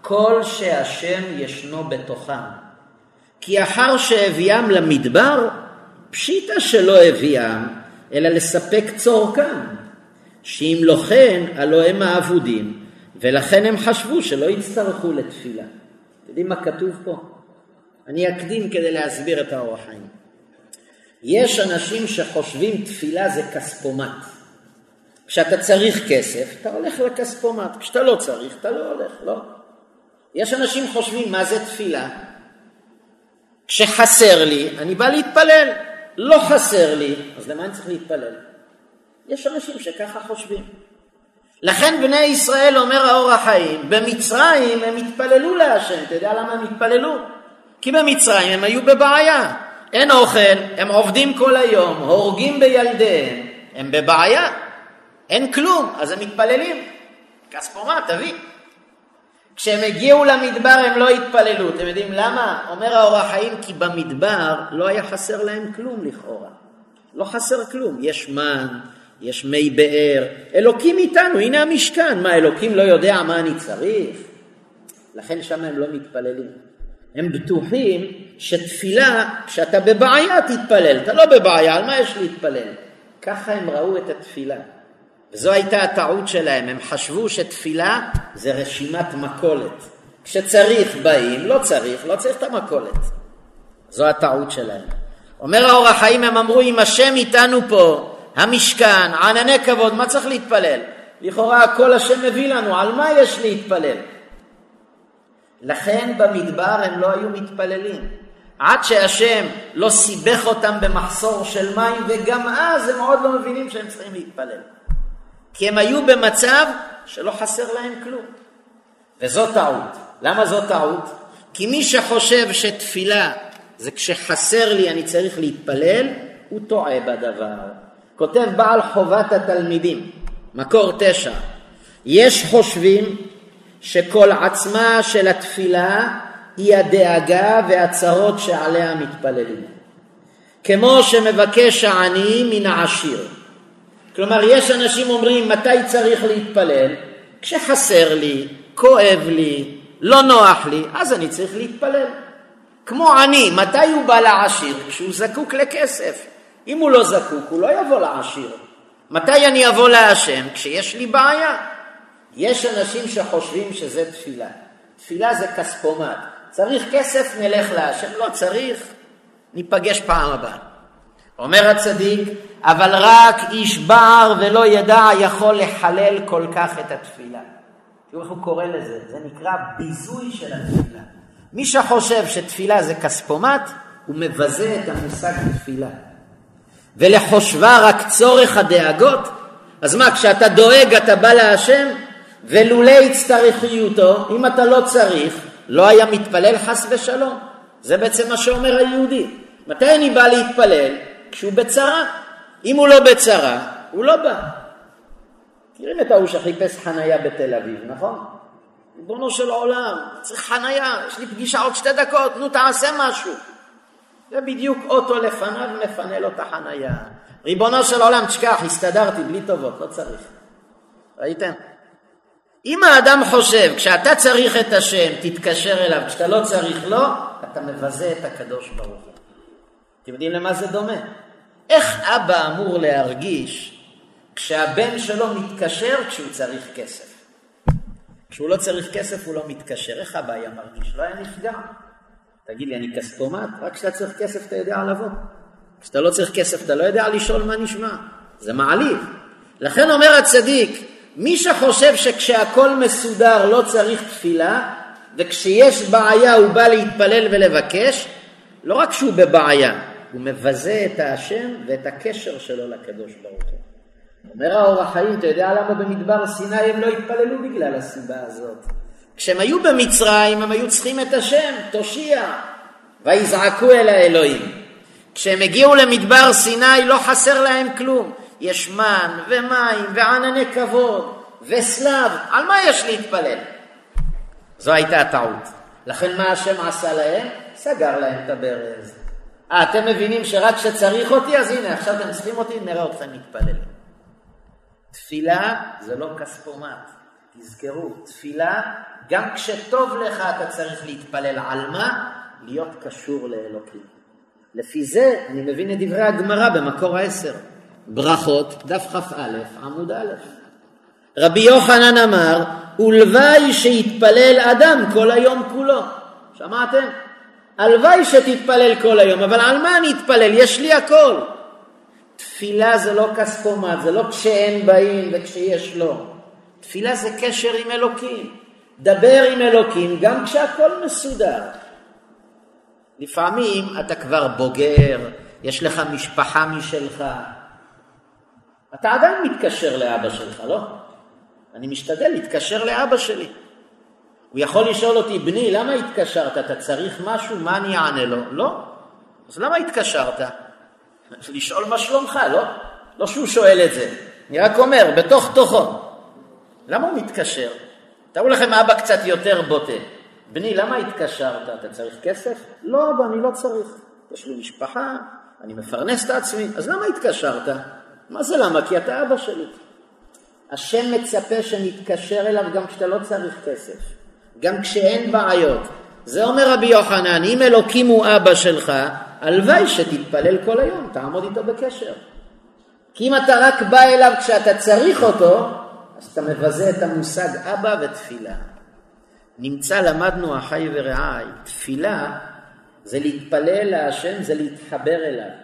כל שהשם ישנו בתוכם. כי אחר שהביאם למדבר, פשיטא שלא הביאם, אלא לספק צורכם. שאם לא כן, הלא הם האבודים, ולכן הם חשבו שלא יצטרכו לתפילה. אתם יודעים מה כתוב פה? אני אקדים כדי להסביר את האורח חיים. יש אנשים שחושבים תפילה זה כספומט. כשאתה צריך כסף, אתה הולך לכספומט, כשאתה לא צריך, אתה לא הולך, לא. יש אנשים חושבים מה זה תפילה. כשחסר לי, אני בא להתפלל. לא חסר לי, אז למה אני צריך להתפלל? יש אנשים שככה חושבים. לכן בני ישראל, אומר האור החיים, במצרים הם התפללו להשם. אתה יודע למה הם התפללו? כי במצרים הם היו בבעיה. אין אוכל, הם עובדים כל היום, הורגים בילדיהם, הם בבעיה. אין כלום, אז הם מתפללים. כספומט, תביא. כשהם הגיעו למדבר הם לא התפללו. אתם יודעים למה? אומר האור החיים, כי במדבר לא היה חסר להם כלום לכאורה. לא חסר כלום. יש מן, יש מי באר. אלוקים איתנו, הנה המשכן. מה, אלוקים לא יודע מה אני צריך? לכן שם הם לא מתפללים. הם בטוחים שתפילה, כשאתה בבעיה תתפלל. אתה לא בבעיה, על מה יש להתפלל? ככה הם ראו את התפילה. וזו הייתה הטעות שלהם, הם חשבו שתפילה זה רשימת מכולת. כשצריך באים, לא צריך, לא צריך את המכולת. זו הטעות שלהם. אומר האור החיים, הם אמרו, אם השם איתנו פה, המשכן, ענני כבוד, מה צריך להתפלל? לכאורה הכל השם מביא לנו, על מה יש להתפלל? לכן במדבר הם לא היו מתפללים. עד שהשם לא סיבך אותם במחסור של מים, וגם אז הם עוד לא מבינים שהם צריכים להתפלל. כי הם היו במצב שלא חסר להם כלום. וזו טעות. למה זו טעות? כי מי שחושב שתפילה זה כשחסר לי אני צריך להתפלל, הוא טועה בדבר. כותב בעל חובת התלמידים, מקור תשע, יש חושבים שכל עצמה של התפילה היא הדאגה והצרות שעליה מתפללים. כמו שמבקש העני מן העשיר. כלומר, יש אנשים אומרים מתי צריך להתפלל? כשחסר לי, כואב לי, לא נוח לי, אז אני צריך להתפלל. כמו עני, מתי הוא בא לעשיר? כשהוא זקוק לכסף. אם הוא לא זקוק, הוא לא יבוא לעשיר. מתי אני אבוא להשם? כשיש לי בעיה. יש אנשים שחושבים שזה תפילה. תפילה זה כספומט. צריך כסף, נלך להשם. לא צריך, ניפגש פעם הבאה. אומר הצדיק, אבל רק איש בער ולא ידע יכול לחלל כל כך את התפילה. תראו איך הוא קורא לזה, זה נקרא ביזוי של התפילה. מי שחושב שתפילה זה כספומט, הוא מבזה את המושג תפילה. ולחושבה רק צורך הדאגות, אז מה, כשאתה דואג אתה בא להשם, ולולא הצטרכיותו, אם אתה לא צריך, לא היה מתפלל חס ושלום. זה בעצם מה שאומר היהודי. מתי אני בא להתפלל? כשהוא בצרה. אם הוא לא בצרה, הוא לא בא. תראים את ההוא שחיפש חנייה בתל אביב, נכון? ריבונו של עולם, צריך חנייה, יש לי פגישה עוד שתי דקות, נו תעשה משהו. זה בדיוק אוטו לפניו מפנה לו את החנייה. ריבונו של עולם, תשכח, הסתדרתי בלי טובות, לא צריך. ראיתם? אם האדם חושב, כשאתה צריך את השם, תתקשר אליו, כשאתה לא צריך לו, אתה מבזה את הקדוש ברוך הוא. אתם יודעים למה זה דומה? איך אבא אמור להרגיש כשהבן שלו מתקשר כשהוא צריך כסף? כשהוא לא צריך כסף הוא לא מתקשר, איך אבא היה מרגיש? לא היה נפגע. תגיד לי, אני כספומט? רק כשאתה צריך כסף אתה יודע לבוא. כשאתה לא צריך כסף אתה לא יודע לשאול מה נשמע. זה מעליב. לכן אומר הצדיק, מי שחושב שכשהכול מסודר לא צריך תפילה, וכשיש בעיה הוא בא להתפלל ולבקש, לא רק שהוא בבעיה, הוא מבזה את השם ואת הקשר שלו לקדוש ברוך הוא. אומר האור החיים, אתה יודע למה במדבר סיני הם לא התפללו בגלל הסיבה הזאת? כשהם היו במצרים הם היו צריכים את השם, תושיע, ויזעקו אל האלוהים. כשהם הגיעו למדבר סיני לא חסר להם כלום. יש מן ומים וענני כבוד וסלב, על מה יש להתפלל? זו הייתה הטעות. לכן מה השם עשה להם? סגר להם את הברז. אה, אתם מבינים שרק כשצריך אותי, אז הנה, עכשיו אתם צריכים אותי, נראה אתכם מתפלל. תפילה זה לא כספומט. תזכרו, תפילה, גם כשטוב לך אתה צריך להתפלל. על מה? להיות קשור לאלוקים. לפי זה אני מבין את דברי הגמרא במקור העשר. ברכות, דף כ"א, עמוד א'. רבי יוחנן אמר, ולוואי שיתפלל אדם כל היום כולו. שמעתם? הלוואי שתתפלל כל היום, אבל על מה אני אתפלל? יש לי הכל. תפילה זה לא כספומט, זה לא כשאין באים וכשיש לא. תפילה זה קשר עם אלוקים. דבר עם אלוקים גם כשהכול מסודר. לפעמים אתה כבר בוגר, יש לך משפחה משלך. אתה עדיין מתקשר לאבא שלך, לא? אני משתדל להתקשר לאבא שלי. הוא יכול לשאול אותי, בני, למה התקשרת? אתה צריך משהו? מה אני אענה לו? לא. אז למה התקשרת? לשאול מה שלומך, לא? לא שהוא שואל את זה. אני רק אומר, בתוך תוכו. למה הוא מתקשר? תראו לכם אבא קצת יותר בוטה. בני, למה התקשרת? אתה צריך כסף? לא, אבא, אני לא צריך. יש לי משפחה, אני מפרנס את עצמי, אז למה התקשרת? מה זה למה? כי אתה אבא שלי. השם מצפה שנתקשר אליו גם כשאתה לא צריך כסף, גם כשאין בעיות. זה אומר רבי יוחנן, אם אלוקים הוא אבא שלך, הלוואי שתתפלל כל היום, תעמוד איתו בקשר. כי אם אתה רק בא אליו כשאתה צריך אותו, אז אתה מבזה את המושג אבא ותפילה. נמצא, למדנו אחי ורעי, תפילה זה להתפלל להשם, זה להתחבר אליו.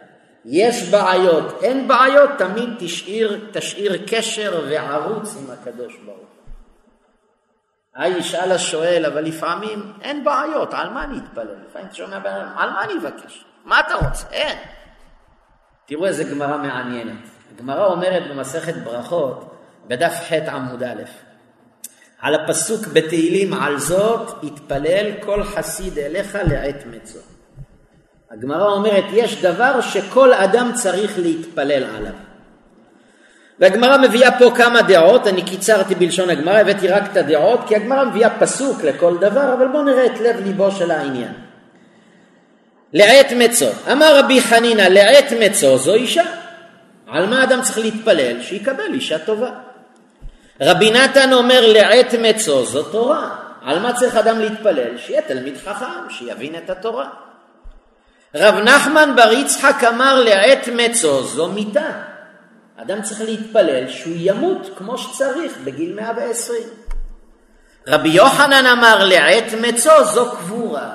יש בעיות, אין בעיות, תמיד תשאיר, תשאיר קשר וערוץ עם הקדוש ברוך הוא. היי ישאל השואל, אבל לפעמים אין בעיות, על מה אני אתפלל? לפעמים אתה שומע בן על מה אני אבקש? מה אתה רוצה? אין. תראו איזה גמרא מעניינת. הגמרא אומרת במסכת ברכות, בדף ח' עמוד א', על הפסוק בתהילים על זאת יתפלל כל חסיד אליך לעת מצו. הגמרא אומרת יש דבר שכל אדם צריך להתפלל עליו. והגמרא מביאה פה כמה דעות, אני קיצרתי בלשון הגמרא, הבאתי רק את הדעות, כי הגמרא מביאה פסוק לכל דבר, אבל בואו נראה את לב ליבו של העניין. לעת מצו, אמר רבי חנינא, לעת מצו זו אישה. על מה אדם צריך להתפלל? שיקבל אישה טובה. רבי נתן אומר לעת מצו זו תורה. על מה צריך אדם להתפלל? שיהיה תלמיד חכם, שיבין את התורה. רב נחמן בר יצחק אמר לעת מצו זו מיתה. אדם צריך להתפלל שהוא ימות כמו שצריך בגיל 120. רבי יוחנן אמר לעת מצו זו קבורה.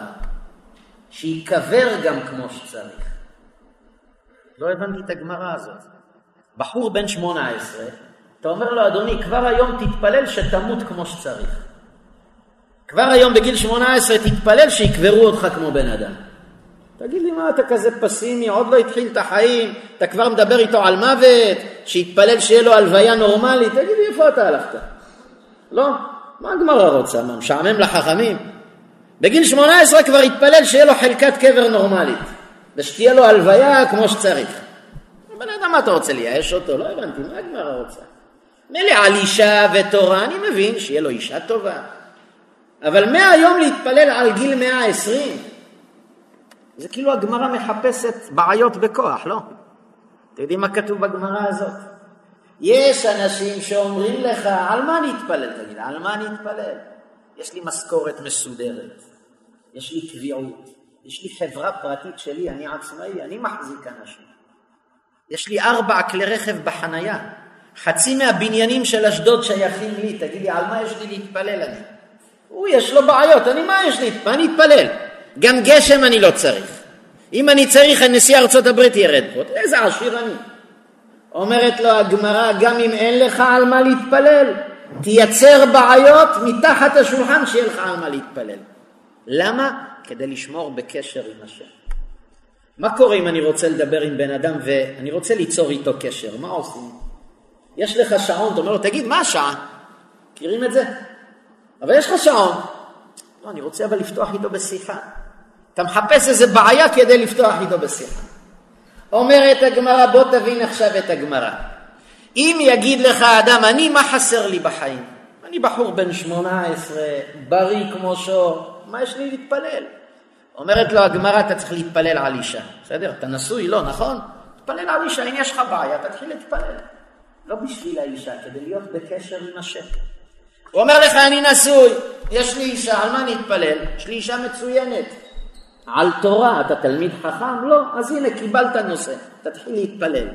שייקבר גם כמו שצריך. לא הבנתי את הגמרא הזאת. בחור בן 18, אתה אומר לו, אדוני, כבר היום תתפלל שתמות כמו שצריך. כבר היום בגיל 18 תתפלל שיקברו אותך כמו בן אדם. תגיד לי, מה אתה כזה פסימי, עוד לא התחיל את החיים, אתה כבר מדבר איתו על מוות, שיתפלל שיהיה לו הלוויה נורמלית, תגיד לי, איפה אתה הלכת? לא, מה הגמרא רוצה? מה, משעמם לחכמים? בגיל 18 כבר התפלל שיהיה לו חלקת קבר נורמלית, ושתהיה לו הלוויה כמו שצריך. בן אדם, מה אתה רוצה, לייאש אותו? לא הבנתי, מה הגמרא רוצה? מילא על אישה ותורה, אני מבין שיהיה לו אישה טובה. אבל מהיום להתפלל על גיל 120, זה כאילו הגמרא מחפשת בעיות בכוח, לא? אתם יודעים מה כתוב בגמרא הזאת? יש אנשים שאומרים לך, על מה אני אתפלל? תגיד, על מה אני אתפלל? יש לי משכורת מסודרת, יש לי קביעות, יש לי חברה פרטית שלי, אני עצמאי, אני מחזיק אנשים. יש לי ארבע כלי רכב בחנייה, חצי מהבניינים של אשדוד שייכים לי, תגיד לי, על מה יש לי להתפלל אני? הוא, יש לו בעיות, אני, מה יש לי? מה אני אתפלל? גם גשם אני לא צריך. אם אני צריך, נשיא ארצות הברית ירד פה. איזה עשיר אני. אומרת לו הגמרא, גם אם אין לך על מה להתפלל, תייצר בעיות מתחת השולחן שיהיה לך על מה להתפלל. למה? כדי לשמור בקשר עם השם. מה קורה אם אני רוצה לדבר עם בן אדם ואני רוצה ליצור איתו קשר? מה עושים? יש לך שעון, אתה אומר לו, תגיד, מה השעה? מכירים את זה? אבל יש לך שעון. לא, אני רוצה אבל לפתוח איתו בשיחה. אתה מחפש איזה בעיה כדי לפתוח איתו בשיחה. אומרת הגמרא, בוא תבין עכשיו את הגמרא. אם יגיד לך אדם, אני, מה חסר לי בחיים? אני בחור בן 18, בריא כמו שור, מה יש לי להתפלל? אומרת לו הגמרא, אתה צריך להתפלל על אישה. בסדר? אתה נשוי? לא, נכון? תתפלל על אישה, אם יש לך בעיה, תתחיל להתפלל. לא בשביל האישה, כדי להיות בקשר עם השם. הוא אומר לך, אני נשוי, יש לי אישה, על מה אני אתפלל? יש לי אישה מצוינת. על תורה, אתה תלמיד חכם? לא, אז הנה, קיבלת נושא, תתחיל להתפלל.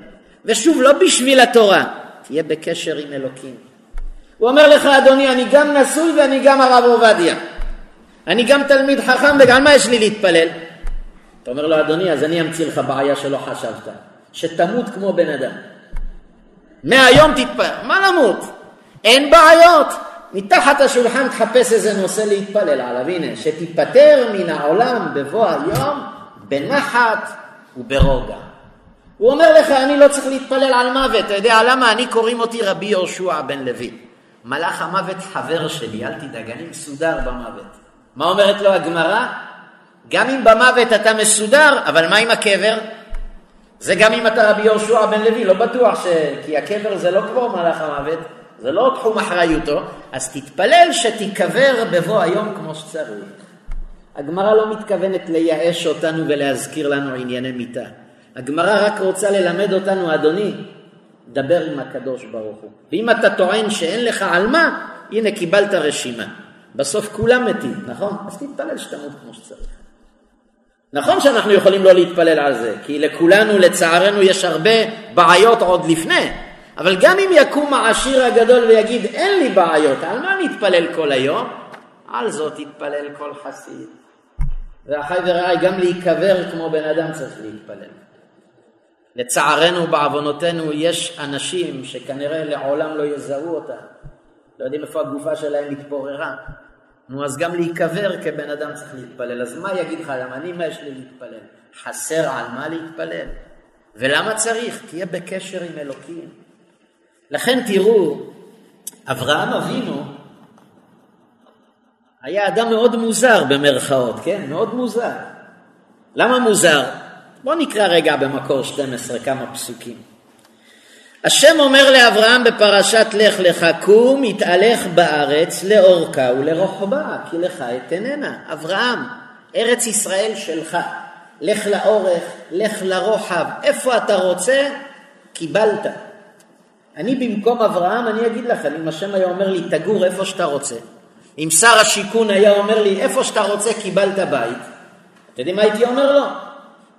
ושוב, לא בשביל התורה, תהיה בקשר עם אלוקים. הוא אומר לך, אדוני, אני גם נשוי ואני גם הרב עובדיה. אני גם תלמיד חכם, וגם מה יש לי להתפלל? אתה אומר לו, אדוני, אז אני אמציא לך בעיה שלא חשבת, שתמות כמו בן אדם. מהיום תתפלל, מה למות? אין בעיות. מתחת השולחן תחפש איזה נושא להתפלל עליו, הנה, שתיפטר מן העולם בבוא היום בנחת וברוגע. הוא אומר לך, אני לא צריך להתפלל על מוות, אתה יודע למה? אני קוראים אותי רבי יהושע בן לוי. מלאך המוות חבר שלי, אל תדאג, אני מסודר במוות. מה אומרת לו הגמרא? גם אם במוות אתה מסודר, אבל מה עם הקבר? זה גם אם אתה רבי יהושע בן לוי, לא בטוח ש... כי הקבר זה לא כמו מלאך המוות, זה לא תחום אחריותו, אז תתפלל שתיקבר בבוא היום כמו שצריך. הגמרא לא מתכוונת לייאש אותנו ולהזכיר לנו ענייני מיתה. הגמרא רק רוצה ללמד אותנו, אדוני, דבר עם הקדוש ברוך הוא. ואם אתה טוען שאין לך על מה, הנה קיבלת רשימה. בסוף כולם מתים, נכון? אז תתפלל שתמות כמו שצריך. נכון שאנחנו יכולים לא להתפלל על זה, כי לכולנו לצערנו יש הרבה בעיות עוד לפני, אבל גם אם יקום העשיר הגדול ויגיד אין לי בעיות, על מה נתפלל כל היום? על זאת יתפלל כל חסיד. ואחי ורעי, גם להיקבר כמו בן אדם צריך להתפלל. לצערנו בעוונותינו יש אנשים שכנראה לעולם לא יזהו אותה, לא יודעים איפה הגופה שלהם התפוררה. נו, אז גם להיקבר כבן אדם צריך להתפלל. אז מה יגיד לך אדם? אני, מה יש לי להתפלל? חסר על מה להתפלל? ולמה צריך? תהיה בקשר עם אלוקים. לכן תראו, אברהם אבינו היה אדם מאוד מוזר במרכאות, כן? מאוד מוזר. למה מוזר? בואו נקרא רגע במקור 12 כמה פסוקים. השם אומר לאברהם בפרשת לך לך, קום, התהלך בארץ לאורכה ולרוחבה, כי לך אתננה. אברהם, ארץ ישראל שלך, לך לאורך, לך לרוחב, איפה אתה רוצה, קיבלת. אני במקום אברהם, אני אגיד לכם, אם השם היה אומר לי, תגור איפה שאתה רוצה, אם שר השיכון היה אומר לי, איפה שאתה רוצה, קיבלת בית, אתם יודעים מה הייתי אומר לו?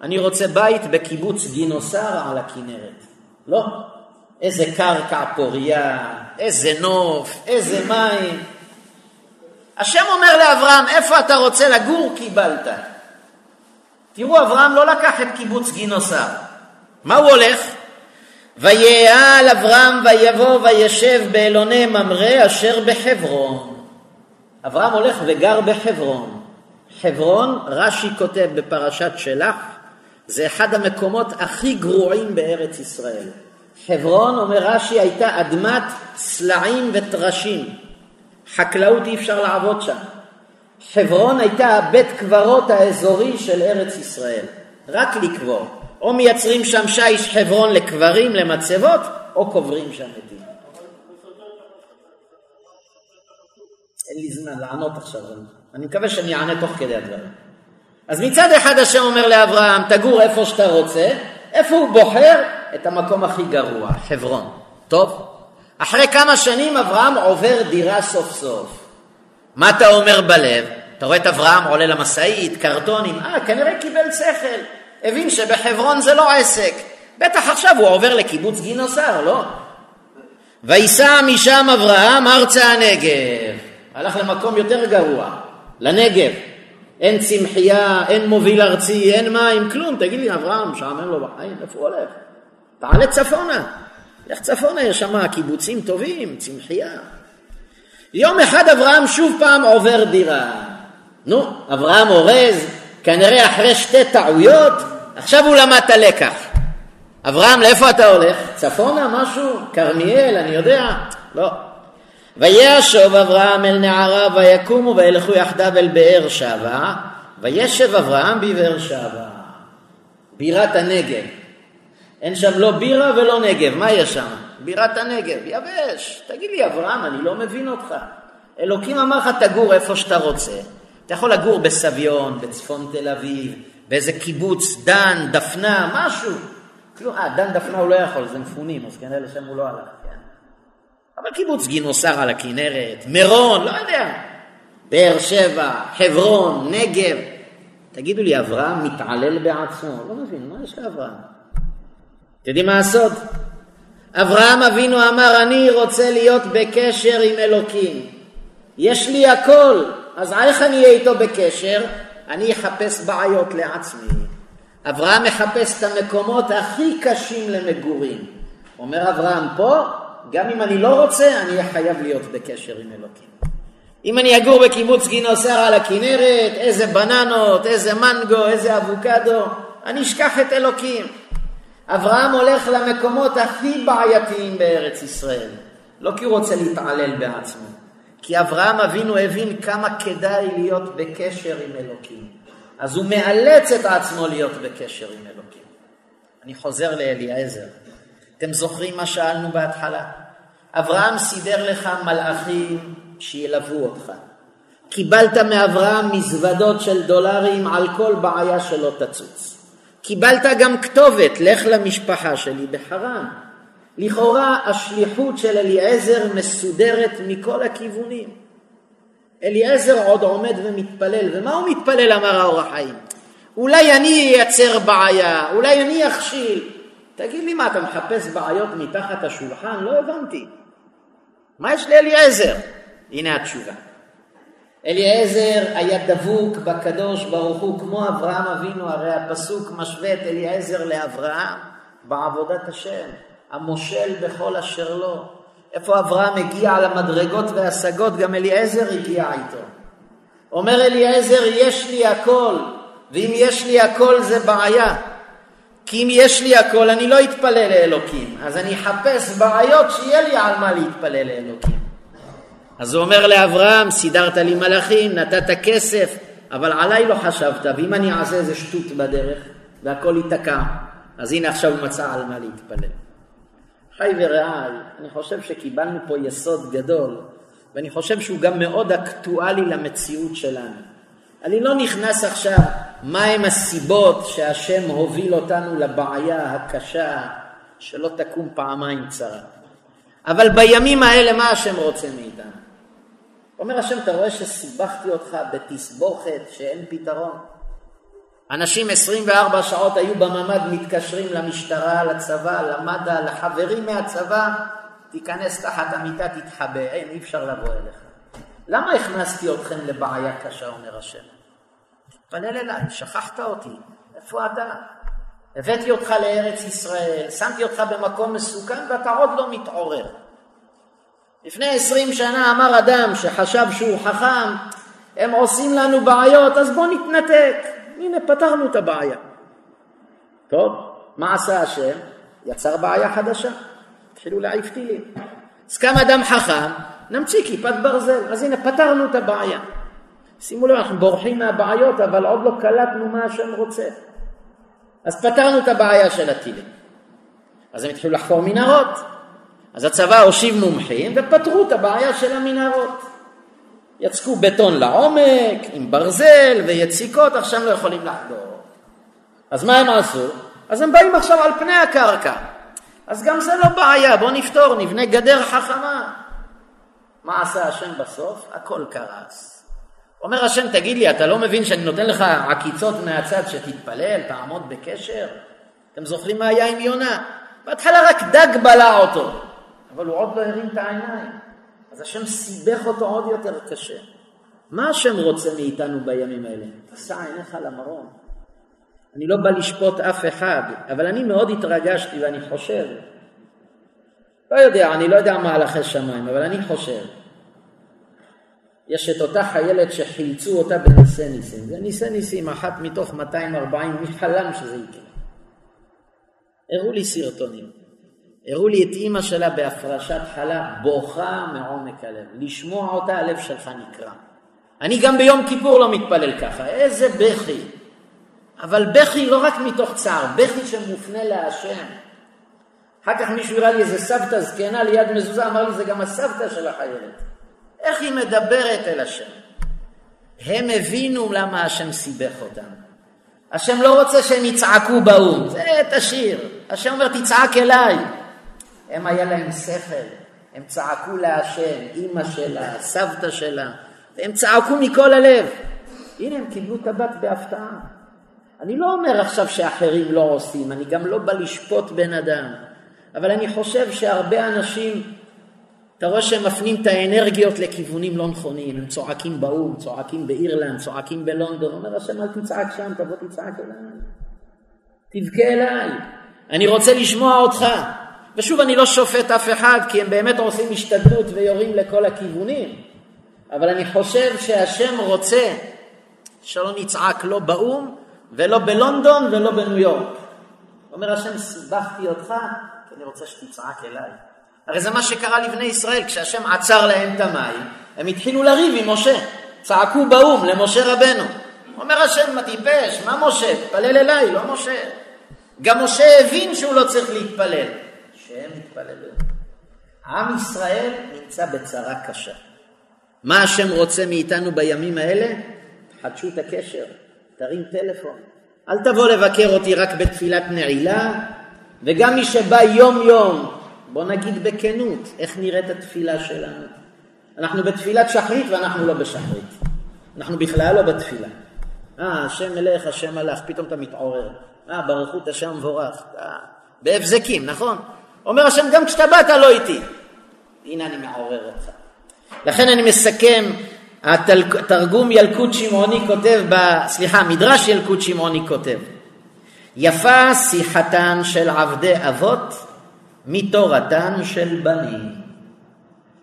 אני רוצה בית בקיבוץ גינוסר על הכנרת. לא. איזה קרקע פוריה, איזה נוף, איזה מים. השם אומר לאברהם, איפה אתה רוצה לגור? קיבלת. תראו, אברהם לא לקח את קיבוץ גינוסר. מה הוא הולך? ויעל אברהם ויבוא וישב באלוני ממרא אשר בחברון. אברהם הולך וגר בחברון. חברון, רש"י כותב בפרשת שלח, זה אחד המקומות הכי גרועים בארץ ישראל. חברון, אומר רש"י, הייתה אדמת סלעים וטרשים. חקלאות אי אפשר לעבוד שם. חברון הייתה בית קברות האזורי של ארץ ישראל, רק לקבור. או מייצרים שם שיש חברון לקברים, למצבות, או קוברים שם מתים. אין לי זמן לענות עכשיו, אני מקווה שאני אענה תוך כדי הדברים. אז מצד אחד השם אומר לאברהם, תגור איפה שאתה רוצה, איפה הוא בוחר? את המקום הכי גרוע, חברון. טוב? אחרי כמה שנים אברהם עובר דירה סוף סוף. מה אתה אומר בלב? אתה רואה את אברהם עולה למשאית, קרטונים, אה, כנראה קיבל שכל. הבין שבחברון זה לא עסק. בטח עכשיו הוא עובר לקיבוץ גינוסר, לא? וייסע משם אברהם ארצה הנגב. הלך למקום יותר גרוע, לנגב. אין צמחייה, אין מוביל ארצי, אין מים, כלום. תגיד לי, אברהם, משעמם לו בחיים, איפה הוא הולך? תעלה צפונה. לך צפונה, יש שם קיבוצים טובים, צמחייה. יום אחד אברהם שוב פעם עובר דירה. נו, אברהם אורז, כנראה אחרי שתי טעויות, עכשיו הוא למד את הלקח. אברהם, לאיפה אתה הולך? צפונה, משהו? כרמיאל, אני יודע? לא. וישוב אברהם אל נעריו ויקומו וילכו יחדיו אל באר שבע וישב אברהם בבאר שבע בירת הנגב אין שם לא בירה ולא נגב, מה יש שם? בירת הנגב, יבש. תגיד לי אברהם, אני לא מבין אותך. אלוקים אמר לך תגור איפה שאתה רוצה. אתה יכול לגור בסביון, בצפון תל אביב, באיזה קיבוץ, דן, דפנה, משהו. כאילו, אה, דן דפנה הוא לא יכול, זה מפונים, אז כנראה לשם הוא לא הלך. אבל קיבוץ גינוסר על הכנרת, מירון, לא יודע, באר שבע, חברון, נגב. תגידו לי, אברהם מתעלל בעצמו? לא מבין, מה יש לאברהם? אתם יודעים מה הסוד? אברהם אבינו אמר, אני רוצה להיות בקשר עם אלוקים. יש לי הכל, אז איך אני אהיה איתו בקשר? אני אחפש בעיות לעצמי. אברהם מחפש את המקומות הכי קשים למגורים. אומר אברהם, פה, גם אם אני לא רוצה, אני אהיה חייב להיות בקשר עם אלוקים. אם אני אגור בקיבוץ גינוסר על הכנרת, איזה בננות, איזה מנגו, איזה אבוקדו, אני אשכח את אלוקים. אברהם הולך למקומות הכי בעייתיים בארץ ישראל, לא כי הוא רוצה להתעלל בעצמו, כי אברהם אבינו הבין כמה כדאי להיות בקשר עם אלוקים. אז הוא מאלץ את עצמו להיות בקשר עם אלוקים. אני חוזר לאליעזר. אתם זוכרים מה שאלנו בהתחלה? אברהם סידר לך מלאכים שילוו אותך. קיבלת מאברהם מזוודות של דולרים על כל בעיה שלא תצוץ. קיבלת גם כתובת, לך למשפחה שלי בחרן. לכאורה השליחות של אליעזר מסודרת מכל הכיוונים. אליעזר עוד עומד ומתפלל, ומה הוא מתפלל אמר האור החיים? אולי אני אייצר בעיה, אולי אני אכשיל. תגיד לי מה, אתה מחפש בעיות מתחת השולחן? לא הבנתי. מה יש לאליעזר? הנה התשובה. אליעזר היה דבוק בקדוש ברוך הוא כמו אברהם אבינו, הרי הפסוק משווה את אליעזר לאברהם בעבודת השם, המושל בכל אשר לו. איפה אברהם הגיע למדרגות והשגות, גם אליעזר הגיע איתו. אומר אליעזר, יש לי הכל, ואם יש לי הכל זה בעיה. כי אם יש לי הכל, אני לא אתפלל לאלוקים. אז אני אחפש בעיות שיהיה לי על מה להתפלל לאלוקים. אז הוא אומר לאברהם, סידרת לי מלאכים, נתת כסף, אבל עליי לא חשבת, ואם אני אעשה איזה שטות בדרך והכל ייתקע, אז הנה עכשיו הוא מצא על מה להתפלל. חי ורעי, אני חושב שקיבלנו פה יסוד גדול, ואני חושב שהוא גם מאוד אקטואלי למציאות שלנו. אני לא נכנס עכשיו מהם הסיבות שהשם הוביל אותנו לבעיה הקשה שלא תקום פעמיים צרה. אבל בימים האלה מה השם רוצה מאיתנו? אומר השם, אתה רואה שסיבכתי אותך בתסבוכת שאין פתרון? אנשים 24 שעות היו בממ"ד מתקשרים למשטרה, לצבא, למד"א, לחברים מהצבא, תיכנס תחת המיטה, תתחבא, אין, אי אפשר לבוא אליך. למה הכנסתי אתכם לבעיה קשה, אומר השם? תתפלל אליי, שכחת אותי, איפה אתה? הבאתי אותך לארץ ישראל, שמתי אותך במקום מסוכן ואתה עוד לא מתעורר. לפני עשרים שנה אמר אדם שחשב שהוא חכם, הם עושים לנו בעיות, אז בוא נתנתק. הנה, פתרנו את הבעיה. טוב, מה עשה השם? יצר בעיה חדשה. התחילו להעיף טילים. אז קם אדם חכם, נמציא כיפת ברזל. אז הנה, פתרנו את הבעיה. שימו לב, אנחנו בורחים מהבעיות, אבל עוד לא קלטנו מה השם רוצה. אז פתרנו את הבעיה של הטילים. אז הם התחילו לחקור מנהרות. אז הצבא הושיב מומחים ופתרו את הבעיה של המנהרות. יצקו בטון לעומק, עם ברזל ויציקות, עכשיו לא יכולים לחדור. אז מה הם עשו? אז הם באים עכשיו על פני הקרקע. אז גם זה לא בעיה, בואו נפתור, נבנה גדר חכמה. מה עשה השם בסוף? הכל קרס. אומר השם, תגיד לי, אתה לא מבין שאני נותן לך עקיצות מהצד שתתפלל, תעמוד בקשר? אתם זוכרים מה היה עם יונה? בהתחלה רק דג בלע אותו. אבל הוא עוד לא הרים את העיניים. אז השם סיבך אותו עוד יותר קשה. מה השם רוצה מאיתנו בימים האלה? תשא עיניך למרום. אני לא בא לשפוט אף אחד, אבל אני מאוד התרגשתי ואני חושב, לא יודע, אני לא יודע מהלכי שמיים, אבל אני חושב, יש את אותה חיילת שחילצו אותה בניסי ניסים, זה ניסי ניסים, אחת מתוך 240, מי חלם שזה יקרה. הראו לי סרטונים. הראו לי את אימא שלה בהפרשת חלה בוכה מעומק הלב. לשמוע אותה הלב שלך נקרע. אני גם ביום כיפור לא מתפלל ככה, איזה בכי. אבל בכי לא רק מתוך צער, בכי שמופנה להשם. אחר כך מישהו הראה לי איזה סבתא זקנה ליד מזוזה, אמר לי זה גם הסבתא של החיילת. איך היא מדברת אל השם? הם הבינו למה השם סיבך אותם. השם לא רוצה שהם יצעקו באו"ם, זה תשאיר. השם אומר תצעק אליי. הם היה להם שכל, הם צעקו להשם, אימא שלה, סבתא שלה, והם צעקו מכל הלב. הנה הם קיבלו הבת בהפתעה. אני לא אומר עכשיו שאחרים לא עושים, אני גם לא בא לשפוט בן אדם, אבל אני חושב שהרבה אנשים, אתה רואה שהם מפנים את האנרגיות לכיוונים לא נכונים, הם צועקים באו"ם, צועקים באירלנד, צועקים בלונדון, אומר השם אל תצעק שם, תבוא תצעק אליי. תבכה אליי, אני רוצה לשמוע אותך. ושוב, אני לא שופט אף אחד, כי הם באמת עושים השתדלות ויורים לכל הכיוונים, אבל אני חושב שהשם רוצה שלא נצעק לא באו"ם ולא בלונדון ולא בניו יורק. אומר השם, סיבכתי אותך, כי אני רוצה שתצעק אליי. הרי זה מה שקרה לבני ישראל, כשהשם עצר להם את המים, הם התחילו לריב עם משה. צעקו באו"ם למשה רבנו. אומר השם, מה טיפש? מה משה? תפלל אליי, לא משה. גם משה הבין שהוא לא צריך להתפלל. שהם התפללו. עם ישראל נמצא בצרה קשה. מה השם רוצה מאיתנו בימים האלה? חדשו את הקשר, תרים טלפון. אל תבוא לבקר אותי רק בתפילת נעילה, וגם מי שבא יום יום, בוא נגיד בכנות, איך נראית התפילה שלנו. אנחנו בתפילת שחרית ואנחנו לא בשחרית. אנחנו בכלל לא בתפילה. אה, השם מלך, השם מלך, פתאום אתה מתעורר. אה, ברכות השם מבורך. אה, בהבזקים, נכון? אומר השם, גם כשאתה באת לא איתי. הנה אני מעורר אותך. לכן אני מסכם, התרגום ילקוט שמעוני כותב, ב, סליחה, מדרש ילקוט שמעוני כותב, יפה שיחתן של עבדי אבות מתורתן של בנים.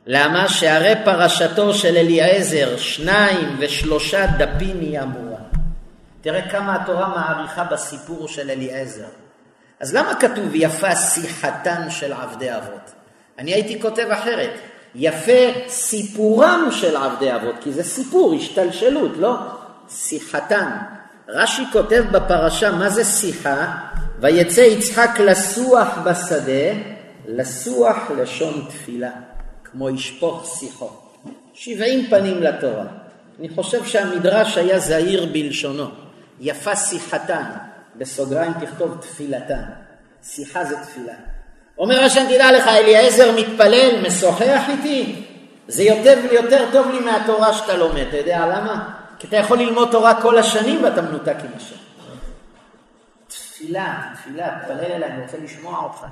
למה? שהרי פרשתו של אליעזר שניים ושלושה דפים היא אמורה. תראה כמה התורה מעריכה בסיפור של אליעזר. אז למה כתוב יפה שיחתן של עבדי אבות? אני הייתי כותב אחרת, יפה סיפורם של עבדי אבות, כי זה סיפור, השתלשלות, לא? שיחתן. רש"י כותב בפרשה מה זה שיחה, ויצא יצחק לסוח בשדה, לסוח לשון תפילה, כמו ישפוך שיחו. שבעים פנים לתורה. אני חושב שהמדרש היה זהיר בלשונו. יפה שיחתן, בסוגריים תכתוב תפילתן. שיחה זה תפילה. אומר השם, תדע לך, אליעזר מתפלל, משוחח איתי, זה יותר ויותר טוב לי מהתורה שאתה לומד. אתה יודע למה? כי אתה יכול ללמוד תורה כל השנים ואתה מנותק עם השם. תפילה, תפילה, תפלל אליי, אני רוצה לשמוע אותך.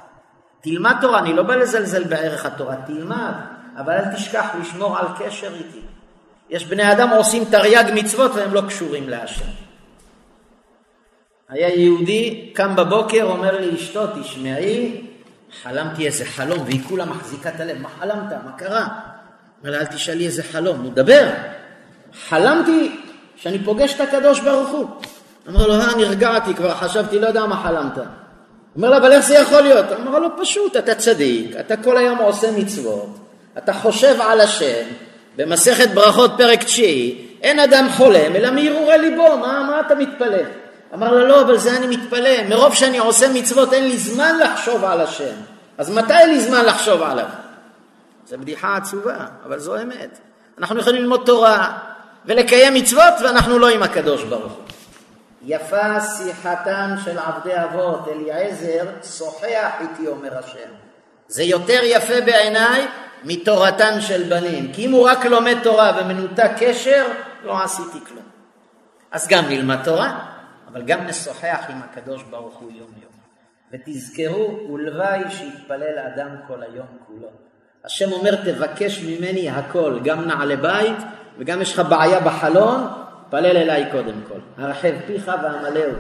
תלמד תורה, אני לא בא לזלזל בערך התורה, תלמד, אבל אל תשכח לשמור על קשר איתי. יש בני אדם עושים תרי"ג מצוות והם לא קשורים להשם. היה יהודי, קם בבוקר, אומר לי אשתו, תשמעי, חלמתי איזה חלום, והיא כולה מחזיקה את הלב, מה חלמת? מה קרה? אומר לה, אל תשאלי איזה חלום, נו דבר. חלמתי שאני פוגש את הקדוש ברוך הוא. אמר לו, אה, נרגעתי, כבר חשבתי, לא יודע מה חלמת. אומר לה, אבל איך זה יכול להיות? אמר לו, פשוט, אתה צדיק, אתה כל היום עושה מצוות, אתה חושב על השם, במסכת ברכות פרק תשיעי, אין אדם חולם, אלא מהרהורי ליבו, מה, מה אתה מתפלא? אמר לה, לא, אבל זה אני מתפלא, מרוב שאני עושה מצוות אין לי זמן לחשוב על השם. אז מתי אין לי זמן לחשוב עליו? זו בדיחה עצובה, אבל זו אמת. אנחנו יכולים ללמוד תורה ולקיים מצוות ואנחנו לא עם הקדוש ברוך הוא. יפה שיחתם של עבדי אבות, אליעזר, שוחח איתי, אומר השם. זה יותר יפה בעיניי מתורתן של בנים. כי אם הוא רק לומד תורה ומנותק קשר, לא עשיתי כלום. אז גם נלמד תורה, אבל גם נשוחח עם הקדוש ברוך הוא יום יום. ותזכרו, ולוואי שיתפלל אדם כל היום כולו. השם אומר, תבקש ממני הכל, גם נעלי בית, וגם יש לך בעיה בחלון, פלל אליי קודם כל. הרחב פיך ואמלאו.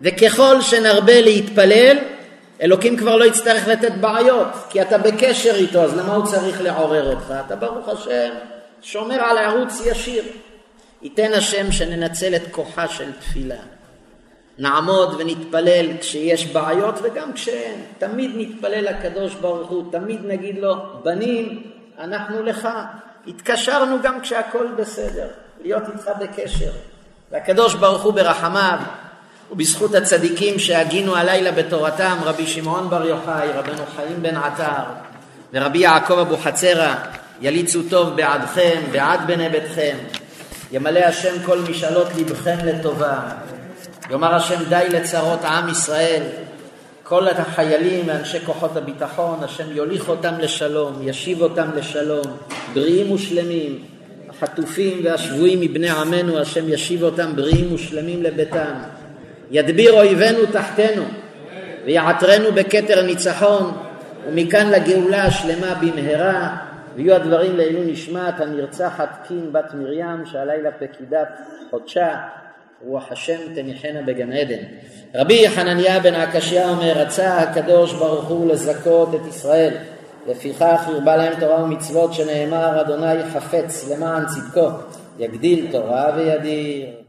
וככל שנרבה להתפלל, אלוקים כבר לא יצטרך לתת בעיות, כי אתה בקשר איתו, אז למה הוא צריך לעורר אותך? אתה ברוך השם שומר על ערוץ ישיר. ייתן השם שננצל את כוחה של תפילה. נעמוד ונתפלל כשיש בעיות וגם כשאין. תמיד נתפלל לקדוש ברוך הוא, תמיד נגיד לו, בנים, אנחנו לך. התקשרנו גם כשהכול בסדר, להיות איתך בקשר. והקדוש ברוך הוא ברחמיו ובזכות הצדיקים שהגינו הלילה בתורתם, רבי שמעון בר יוחאי, רבנו חיים בן עטר ורבי יעקב אבוחצירא, יליצו טוב בעדכם, בעד בני ביתכם. ימלא השם כל משאלות לבכם לטובה. יאמר השם די לצרות עם ישראל, כל החיילים ואנשי כוחות הביטחון, השם יוליך אותם לשלום, ישיב אותם לשלום, בריאים ושלמים, החטופים והשבויים מבני עמנו, השם ישיב אותם בריאים ושלמים לביתם, ידביר אויבינו תחתנו, ויעטרנו בכתר ניצחון, ומכאן לגאולה השלמה במהרה, ויהיו הדברים לעילוי נשמת הנרצחת קין בת מרים, שהלילה פקידת חודשה, רוח השם תניחנה בגן עדן. רבי חנניה בן עקשיא אומר, רצה הקדוש ברוך הוא לזכות את ישראל, לפיכך הרבה להם תורה ומצוות שנאמר, אדוני חפץ למען צדקו, יגדיל תורה וידיר.